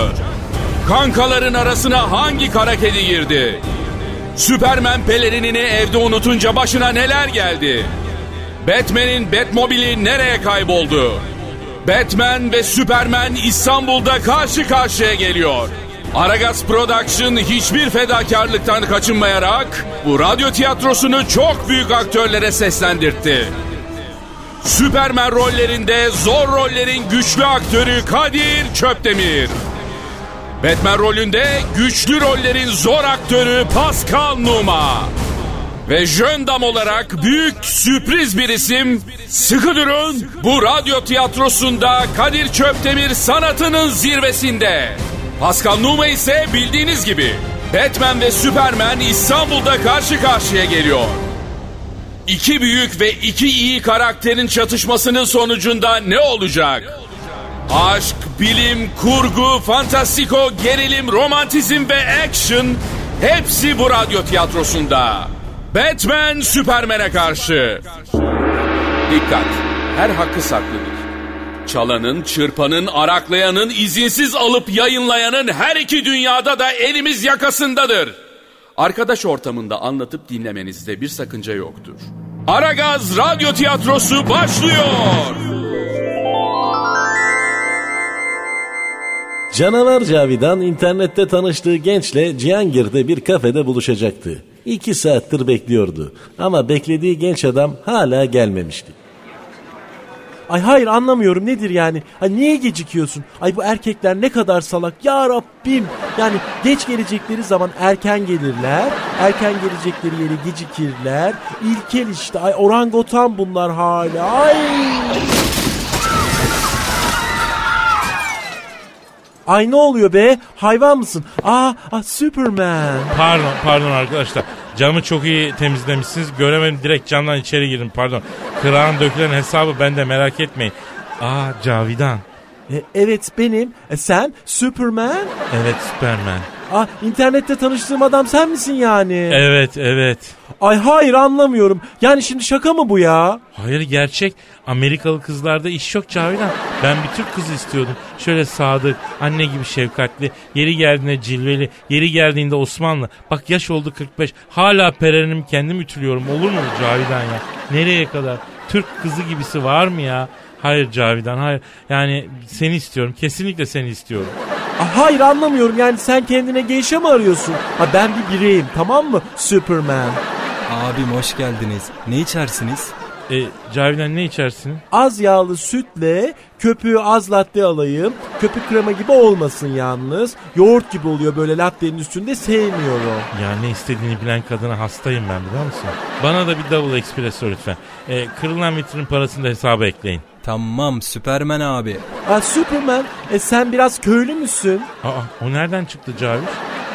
Kankaların arasına hangi kara kedi girdi? Superman pelerinini evde unutunca başına neler geldi? Batman'in Batmobile'i nereye kayboldu? Batman ve Superman İstanbul'da karşı karşıya geliyor. Aragaz Production hiçbir fedakarlıktan kaçınmayarak bu radyo tiyatrosunu çok büyük aktörlere seslendirtti. Superman rollerinde zor rollerin güçlü aktörü Kadir Çöptemir. Batman rolünde güçlü rollerin zor aktörü Pascal Numa. Ve jöndam olarak büyük sürpriz bir isim sıkı durun bu radyo tiyatrosunda Kadir Çöptemir sanatının zirvesinde. Pascal Numa ise bildiğiniz gibi Batman ve Superman İstanbul'da karşı karşıya geliyor. İki büyük ve iki iyi karakterin çatışmasının sonucunda ne olacak? Aşk, bilim, kurgu, fantastiko, gerilim, romantizm ve action hepsi bu radyo tiyatrosunda. Batman Superman'e karşı. Dikkat! Her hakkı saklıdır. Çalanın, çırpanın, araklayanın, izinsiz alıp yayınlayanın her iki dünyada da elimiz yakasındadır. Arkadaş ortamında anlatıp dinlemenizde bir sakınca yoktur. Aragaz Radyo Tiyatrosu başlıyor. Canavar Cavidan internette tanıştığı gençle Cihangir'de bir kafede buluşacaktı. İki saattir bekliyordu. Ama beklediği genç adam hala gelmemişti. Ay hayır anlamıyorum nedir yani? Ay niye gecikiyorsun? Ay bu erkekler ne kadar salak. Ya Rabbim. Yani geç gelecekleri zaman erken gelirler. Erken gelecekleri yere gecikirler. İlkel işte. Ay orangutan bunlar hala. Ay. Ay ne oluyor be? Hayvan mısın? Aa, aa Superman. Pardon pardon arkadaşlar. Camı çok iyi temizlemişsiniz. Göremedim direkt camdan içeri girdim pardon. Kırağın dökülen hesabı bende merak etmeyin. Aa Cavidan. E, evet benim. E, sen Superman? Evet Superman. Aa, internette tanıştığım adam sen misin yani? Evet evet. Ay hayır anlamıyorum. Yani şimdi şaka mı bu ya? Hayır gerçek. Amerikalı kızlarda iş yok Cavidan. Ben bir Türk kızı istiyordum. Şöyle sadık, anne gibi şefkatli, yeri geldiğinde cilveli, yeri geldiğinde Osmanlı. Bak yaş oldu 45. Hala perenimi kendim ütülüyorum. Olur mu Cavidan ya? Nereye kadar? Türk kızı gibisi var mı ya? Hayır Cavidan hayır. Yani seni istiyorum. Kesinlikle seni istiyorum. Hayır anlamıyorum yani sen kendine geisha mı arıyorsun? Ha ben bir bireyim tamam mı? Superman. Abim hoş geldiniz. Ne içersiniz? E, Cavidan ne içersin? Az yağlı sütle köpüğü az latte alayım. Köpük krema gibi olmasın yalnız. Yoğurt gibi oluyor böyle lattenin üstünde sevmiyorum. Ya ne istediğini bilen kadına hastayım ben biliyor musun? Bana da bir double espresso lütfen. E, kırılan vitrin parasını da hesaba ekleyin. Tamam Süpermen abi. Aa Superman e, sen biraz köylü müsün? Aa, o nereden çıktı Caviş?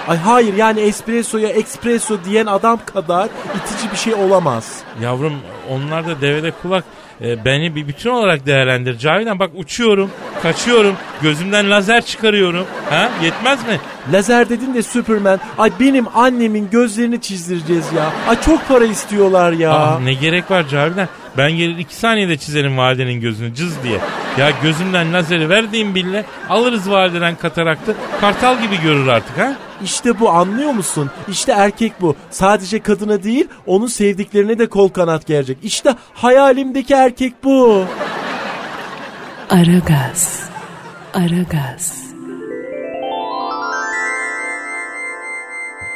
Ay hayır yani espressoya espresso diyen adam kadar itici bir şey olamaz. Yavrum onlar da devede kulak. E, beni bir bütün olarak değerlendir. Cavidan bak uçuyorum, kaçıyorum, gözümden lazer çıkarıyorum. Ha yetmez mi? Lazer dedin de Superman. Ay benim annemin gözlerini çizdireceğiz ya. Ay çok para istiyorlar ya. Aa, ne gerek var Cavidan? Ben gelir iki saniyede çizerim validenin gözünü cız diye. Ya gözümden lazeri verdiğim bile alırız valideden kataraktı. Kartal gibi görür artık ha. İşte bu anlıyor musun? İşte erkek bu. Sadece kadına değil onun sevdiklerine de kol kanat gerecek. İşte hayalimdeki erkek bu. Aragaz, Aragaz,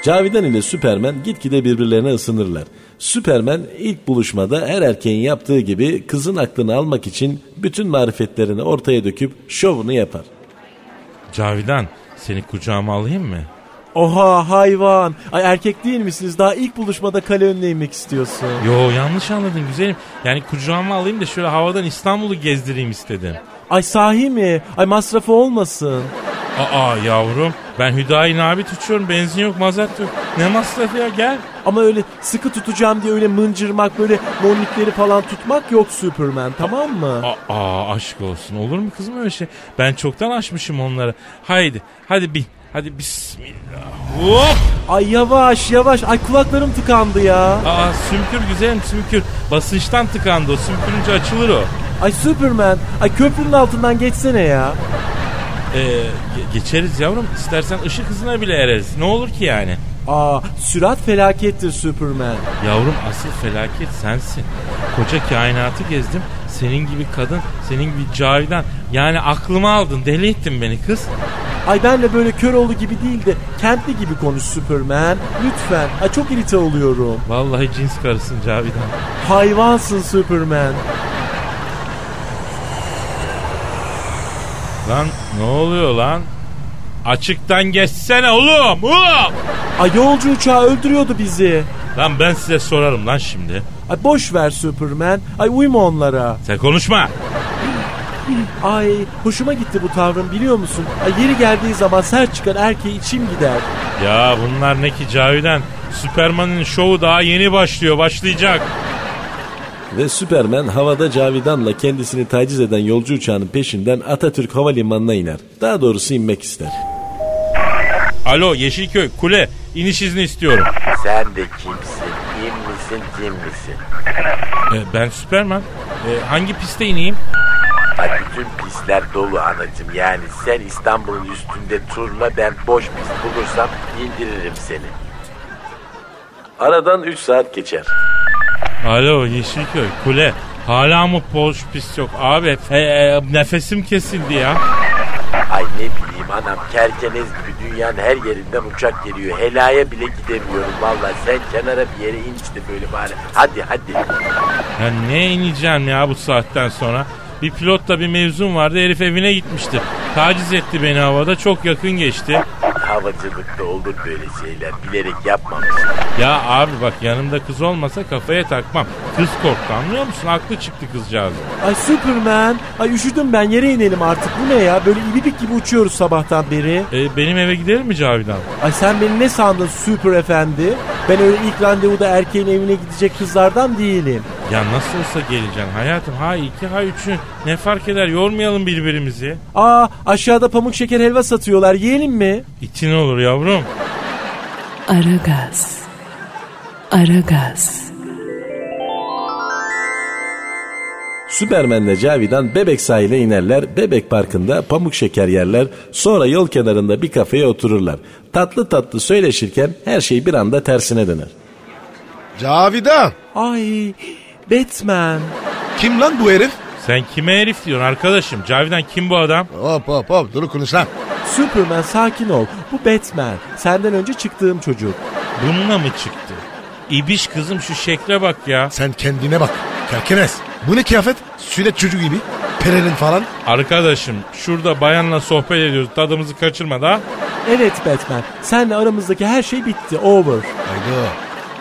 Cavidan ile Süpermen gitgide birbirlerine ısınırlar. Süpermen ilk buluşmada her erkeğin yaptığı gibi kızın aklını almak için bütün marifetlerini ortaya döküp şovunu yapar. Cavidan seni kucağıma alayım mı? Oha hayvan. Ay erkek değil misiniz? Daha ilk buluşmada kale önüne inmek istiyorsun. Yo yanlış anladın güzelim. Yani kucağıma alayım da şöyle havadan İstanbul'u gezdireyim istedim. Ay sahi mi? Ay masrafı olmasın. Aa yavrum ben Hüdayi Nabit uçuyorum benzin yok mazot yok. Ne masrafı ya gel. Ama öyle sıkı tutacağım diye öyle mıncırmak böyle monlikleri falan tutmak yok Superman tamam mı? Aa aşk olsun olur mu kızım öyle şey? Ben çoktan aşmışım onları. Haydi hadi bin. Hadi bismillah. Hop! Ay yavaş yavaş. Ay kulaklarım tıkandı ya. Aa sümkür güzelim sümkür. Basınçtan tıkandı o. Sümkürünce açılır o. Ay Superman. Ay köprünün altından geçsene ya. Ee, ge- geçeriz yavrum. İstersen ışık hızına bile ereriz. Ne olur ki yani? Aa sürat felakettir Superman. Yavrum asıl felaket sensin. Koca kainatı gezdim. Senin gibi kadın, senin gibi cavidan. Yani aklıma aldın, deli ettin beni kız. Ay benle böyle Köroğlu gibi değil de kentli gibi konuş Superman. Lütfen. Ay çok irite oluyorum. Vallahi cins karısın cavidan. Hayvansın Superman. Lan ne oluyor lan? Açıktan geçsene oğlum. Oğlum. Ay yolcu uçağı öldürüyordu bizi. Lan ben size sorarım lan şimdi. Ay boş ver Superman. Ay uyma onlara. Sen konuşma. Ay hoşuma gitti bu tavrın biliyor musun? Ay yeri geldiği zaman sert çıkan erkeği içim gider. Ya bunlar ne ki Cavidan? Süperman'ın şovu daha yeni başlıyor, başlayacak. Ve Süpermen havada Cavidan'la kendisini taciz eden yolcu uçağının peşinden Atatürk Havalimanı'na iner. Daha doğrusu inmek ister. Alo Yeşilköy, kule, iniş izni istiyorum. Sen de kimsin? İn misin, cin misin? Ee, ben Süperman. Ee, hangi piste ineyim? Ay bütün pistler dolu anacım. Yani sen İstanbul'un üstünde turla ben boş pist bulursam indiririm seni. Aradan 3 saat geçer. Alo Yeşilköy, kule. Hala mı boş pist yok? Abi e, e, nefesim kesildi ya. Ay ne bileyim anam kerkenez gibi dünyanın her yerinden uçak geliyor. Helaya bile gidemiyorum vallahi. Sen kenara bir yere in işte böyle bari. Hadi hadi. Ya ne ineceğim ya bu saatten sonra? Bir pilotla bir mevzum vardı herif evine gitmişti. Taciz etti beni havada çok yakın geçti. Havacılıkta olur böyle şeyler. Bilerek yapmamış. Ya abi bak yanımda kız olmasa kafaya takmam. Kız korktu anlıyor musun? Aklı çıktı kızcağız. Ay Superman. Ay üşüdüm ben yere inelim artık. Bu ne ya? Böyle ibidik gibi uçuyoruz sabahtan beri. E, benim eve gidelim mi Cavidan? Ay sen beni ne sandın Super Efendi? Ben öyle ilk randevuda erkeğin evine gidecek kızlardan değilim. Ya nasıl olsa geleceksin hayatım. Ha iki ha üçü. Ne fark eder yormayalım birbirimizi. Aa aşağıda pamuk şeker helva satıyorlar. Yiyelim mi? İtin olur yavrum. Aragaz. Aragaz. Süpermenle Cavidan Bebek sahile inerler, Bebek Parkı'nda pamuk şeker yerler, sonra yol kenarında bir kafeye otururlar. Tatlı tatlı söyleşirken her şey bir anda tersine döner. Cavidan. Ay Batman. Kim lan bu herif? Sen kime herif diyorsun arkadaşım? Cavidan kim bu adam? Hop hop hop dur konuş lan. Superman sakin ol. Bu Batman. Senden önce çıktığım çocuk. Bununla mı çıktı? İbiş kızım şu şekle bak ya. Sen kendine bak. Kerkenes. Bu ne kıyafet? Sület çocuğu gibi. Perenin falan. Arkadaşım şurada bayanla sohbet ediyoruz tadımızı kaçırma da. Evet Batman. Senle aramızdaki her şey bitti. Over. Haydi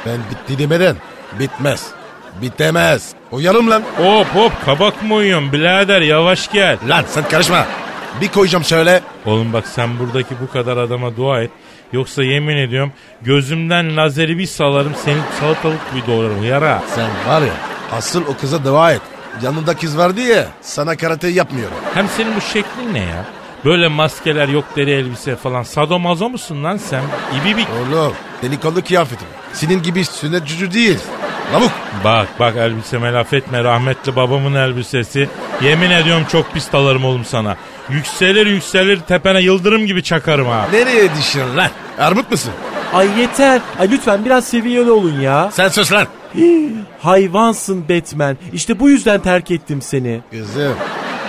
ben bitti demeden bitmez. Bitemez. Uyalım lan. Hop hop kabak mı uyuyorsun birader yavaş gel. Lan sen karışma. Bir koyacağım söyle. Oğlum bak sen buradaki bu kadar adama dua et. Yoksa yemin ediyorum gözümden lazeri bir salarım seni salatalık gibi doğrarım yara. Sen var ya asıl o kıza dua et. Yanında kız vardı ya sana karate yapmıyorum. Hem senin bu şeklin ne ya? Böyle maskeler yok deri elbise falan. Sadomazo musun lan sen? İbibik. Oğlum delikanlı kıyafetim. Senin gibi sünnet cücü değil. Lavuk. Bak bak elbiseme laf etme rahmetli babamın elbisesi. Yemin ediyorum çok pis dalarım oğlum sana. Yükselir yükselir tepene yıldırım gibi çakarım ha. Nereye düşüyorsun lan? Armut musun? Ay yeter. Ay lütfen biraz seviyeli olun ya. Sen sus lan. Hayvansın Batman. İşte bu yüzden terk ettim seni. Kızım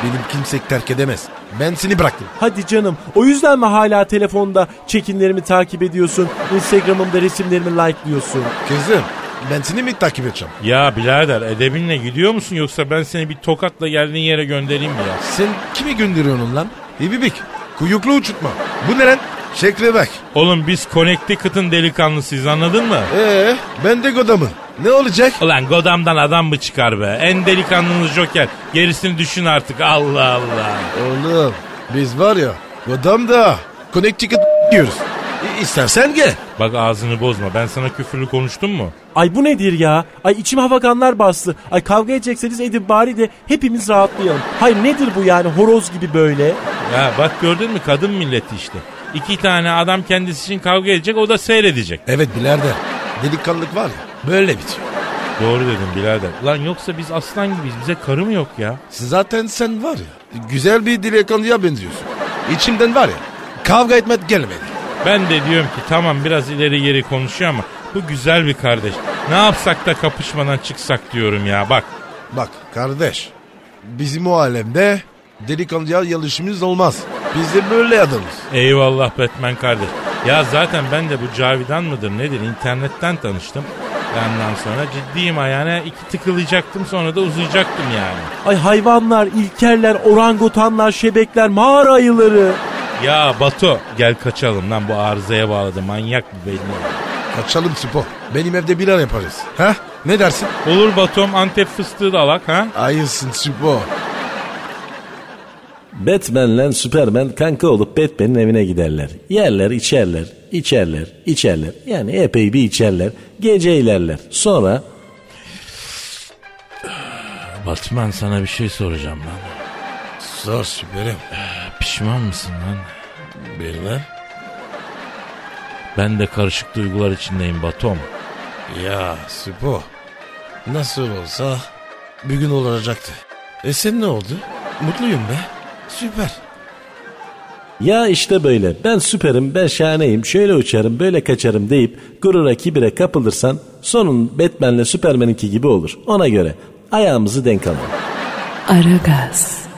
Benim kimse terk edemez. Ben seni bıraktım. Hadi canım. O yüzden mi hala telefonda çekinlerimi takip ediyorsun? Instagram'ımda resimlerimi like'lıyorsun? Kızım ben seni mi takip edeceğim? Ya birader edebinle gidiyor musun yoksa ben seni bir tokatla geldiğin yere göndereyim mi ya? Sen kimi gönderiyorsun lan? İbibik. Kuyuklu uçutma. Bu ne lan? Şekle bak. Oğlum biz Connecticut'ın delikanlısıyız anladın mı? Ee, ben de Godam'ın. Ne olacak? Ulan Godam'dan adam mı çıkar be? En delikanlınız Joker. Gerisini düşün artık Allah Allah. Oğlum biz var ya Godam'da Connecticut diyoruz. İstersen gel. Bak ağzını bozma ben sana küfürlü konuştum mu? Ay bu nedir ya? Ay içim havakanlar bastı. Ay kavga edecekseniz edin bari de hepimiz rahatlayalım. Hayır nedir bu yani horoz gibi böyle? Ya bak gördün mü kadın milleti işte. İki tane adam kendisi için kavga edecek o da seyredecek. Evet birader. Delikanlılık var ya böyle bitiyor. Doğru dedim birader. Lan yoksa biz aslan gibiyiz bize karı mı yok ya? Zaten sen var ya güzel bir delikanlıya benziyorsun. İçimden var ya kavga etmek gelmedi. Ben de diyorum ki tamam biraz ileri geri konuşuyor ama bu güzel bir kardeş. Ne yapsak da kapışmadan çıksak diyorum ya bak. Bak kardeş bizim o alemde delikanlıya yarışımız olmaz. Biz de böyle adamız. Eyvallah Batman kardeş. Ya zaten ben de bu Cavidan mıdır nedir internetten tanıştım. Ondan sonra ciddiyim ayağına iki tıkılayacaktım sonra da uzayacaktım yani. Ay hayvanlar, ilkerler, orangutanlar, şebekler, mağara ayıları. Ya Batu gel kaçalım lan bu arızaya bağladı manyak bir belli. Kaçalım Spo. Benim evde bir an yaparız. Ha? Ne dersin? Olur Batum Antep fıstığı da alak ha? Ayılsın Spo. Batman'le Superman kanka olup Batman'in evine giderler. Yerler, içerler, içerler, içerler. Yani epey bir içerler. Gece ilerler. Sonra Batman sana bir şey soracağım lan. Sor süperim. Pişman mısın lan? Bilmem. Ben de karışık duygular içindeyim Batom. Ya Spo. Nasıl olsa bir gün olacaktı. E sen ne oldu? Mutluyum be. Süper. ya işte böyle ben süperim ben şahaneyim şöyle uçarım böyle kaçarım deyip gurura kibire kapılırsan sonun Batman'le Superman'inki gibi olur. Ona göre ayağımızı denk alalım. Aragaz.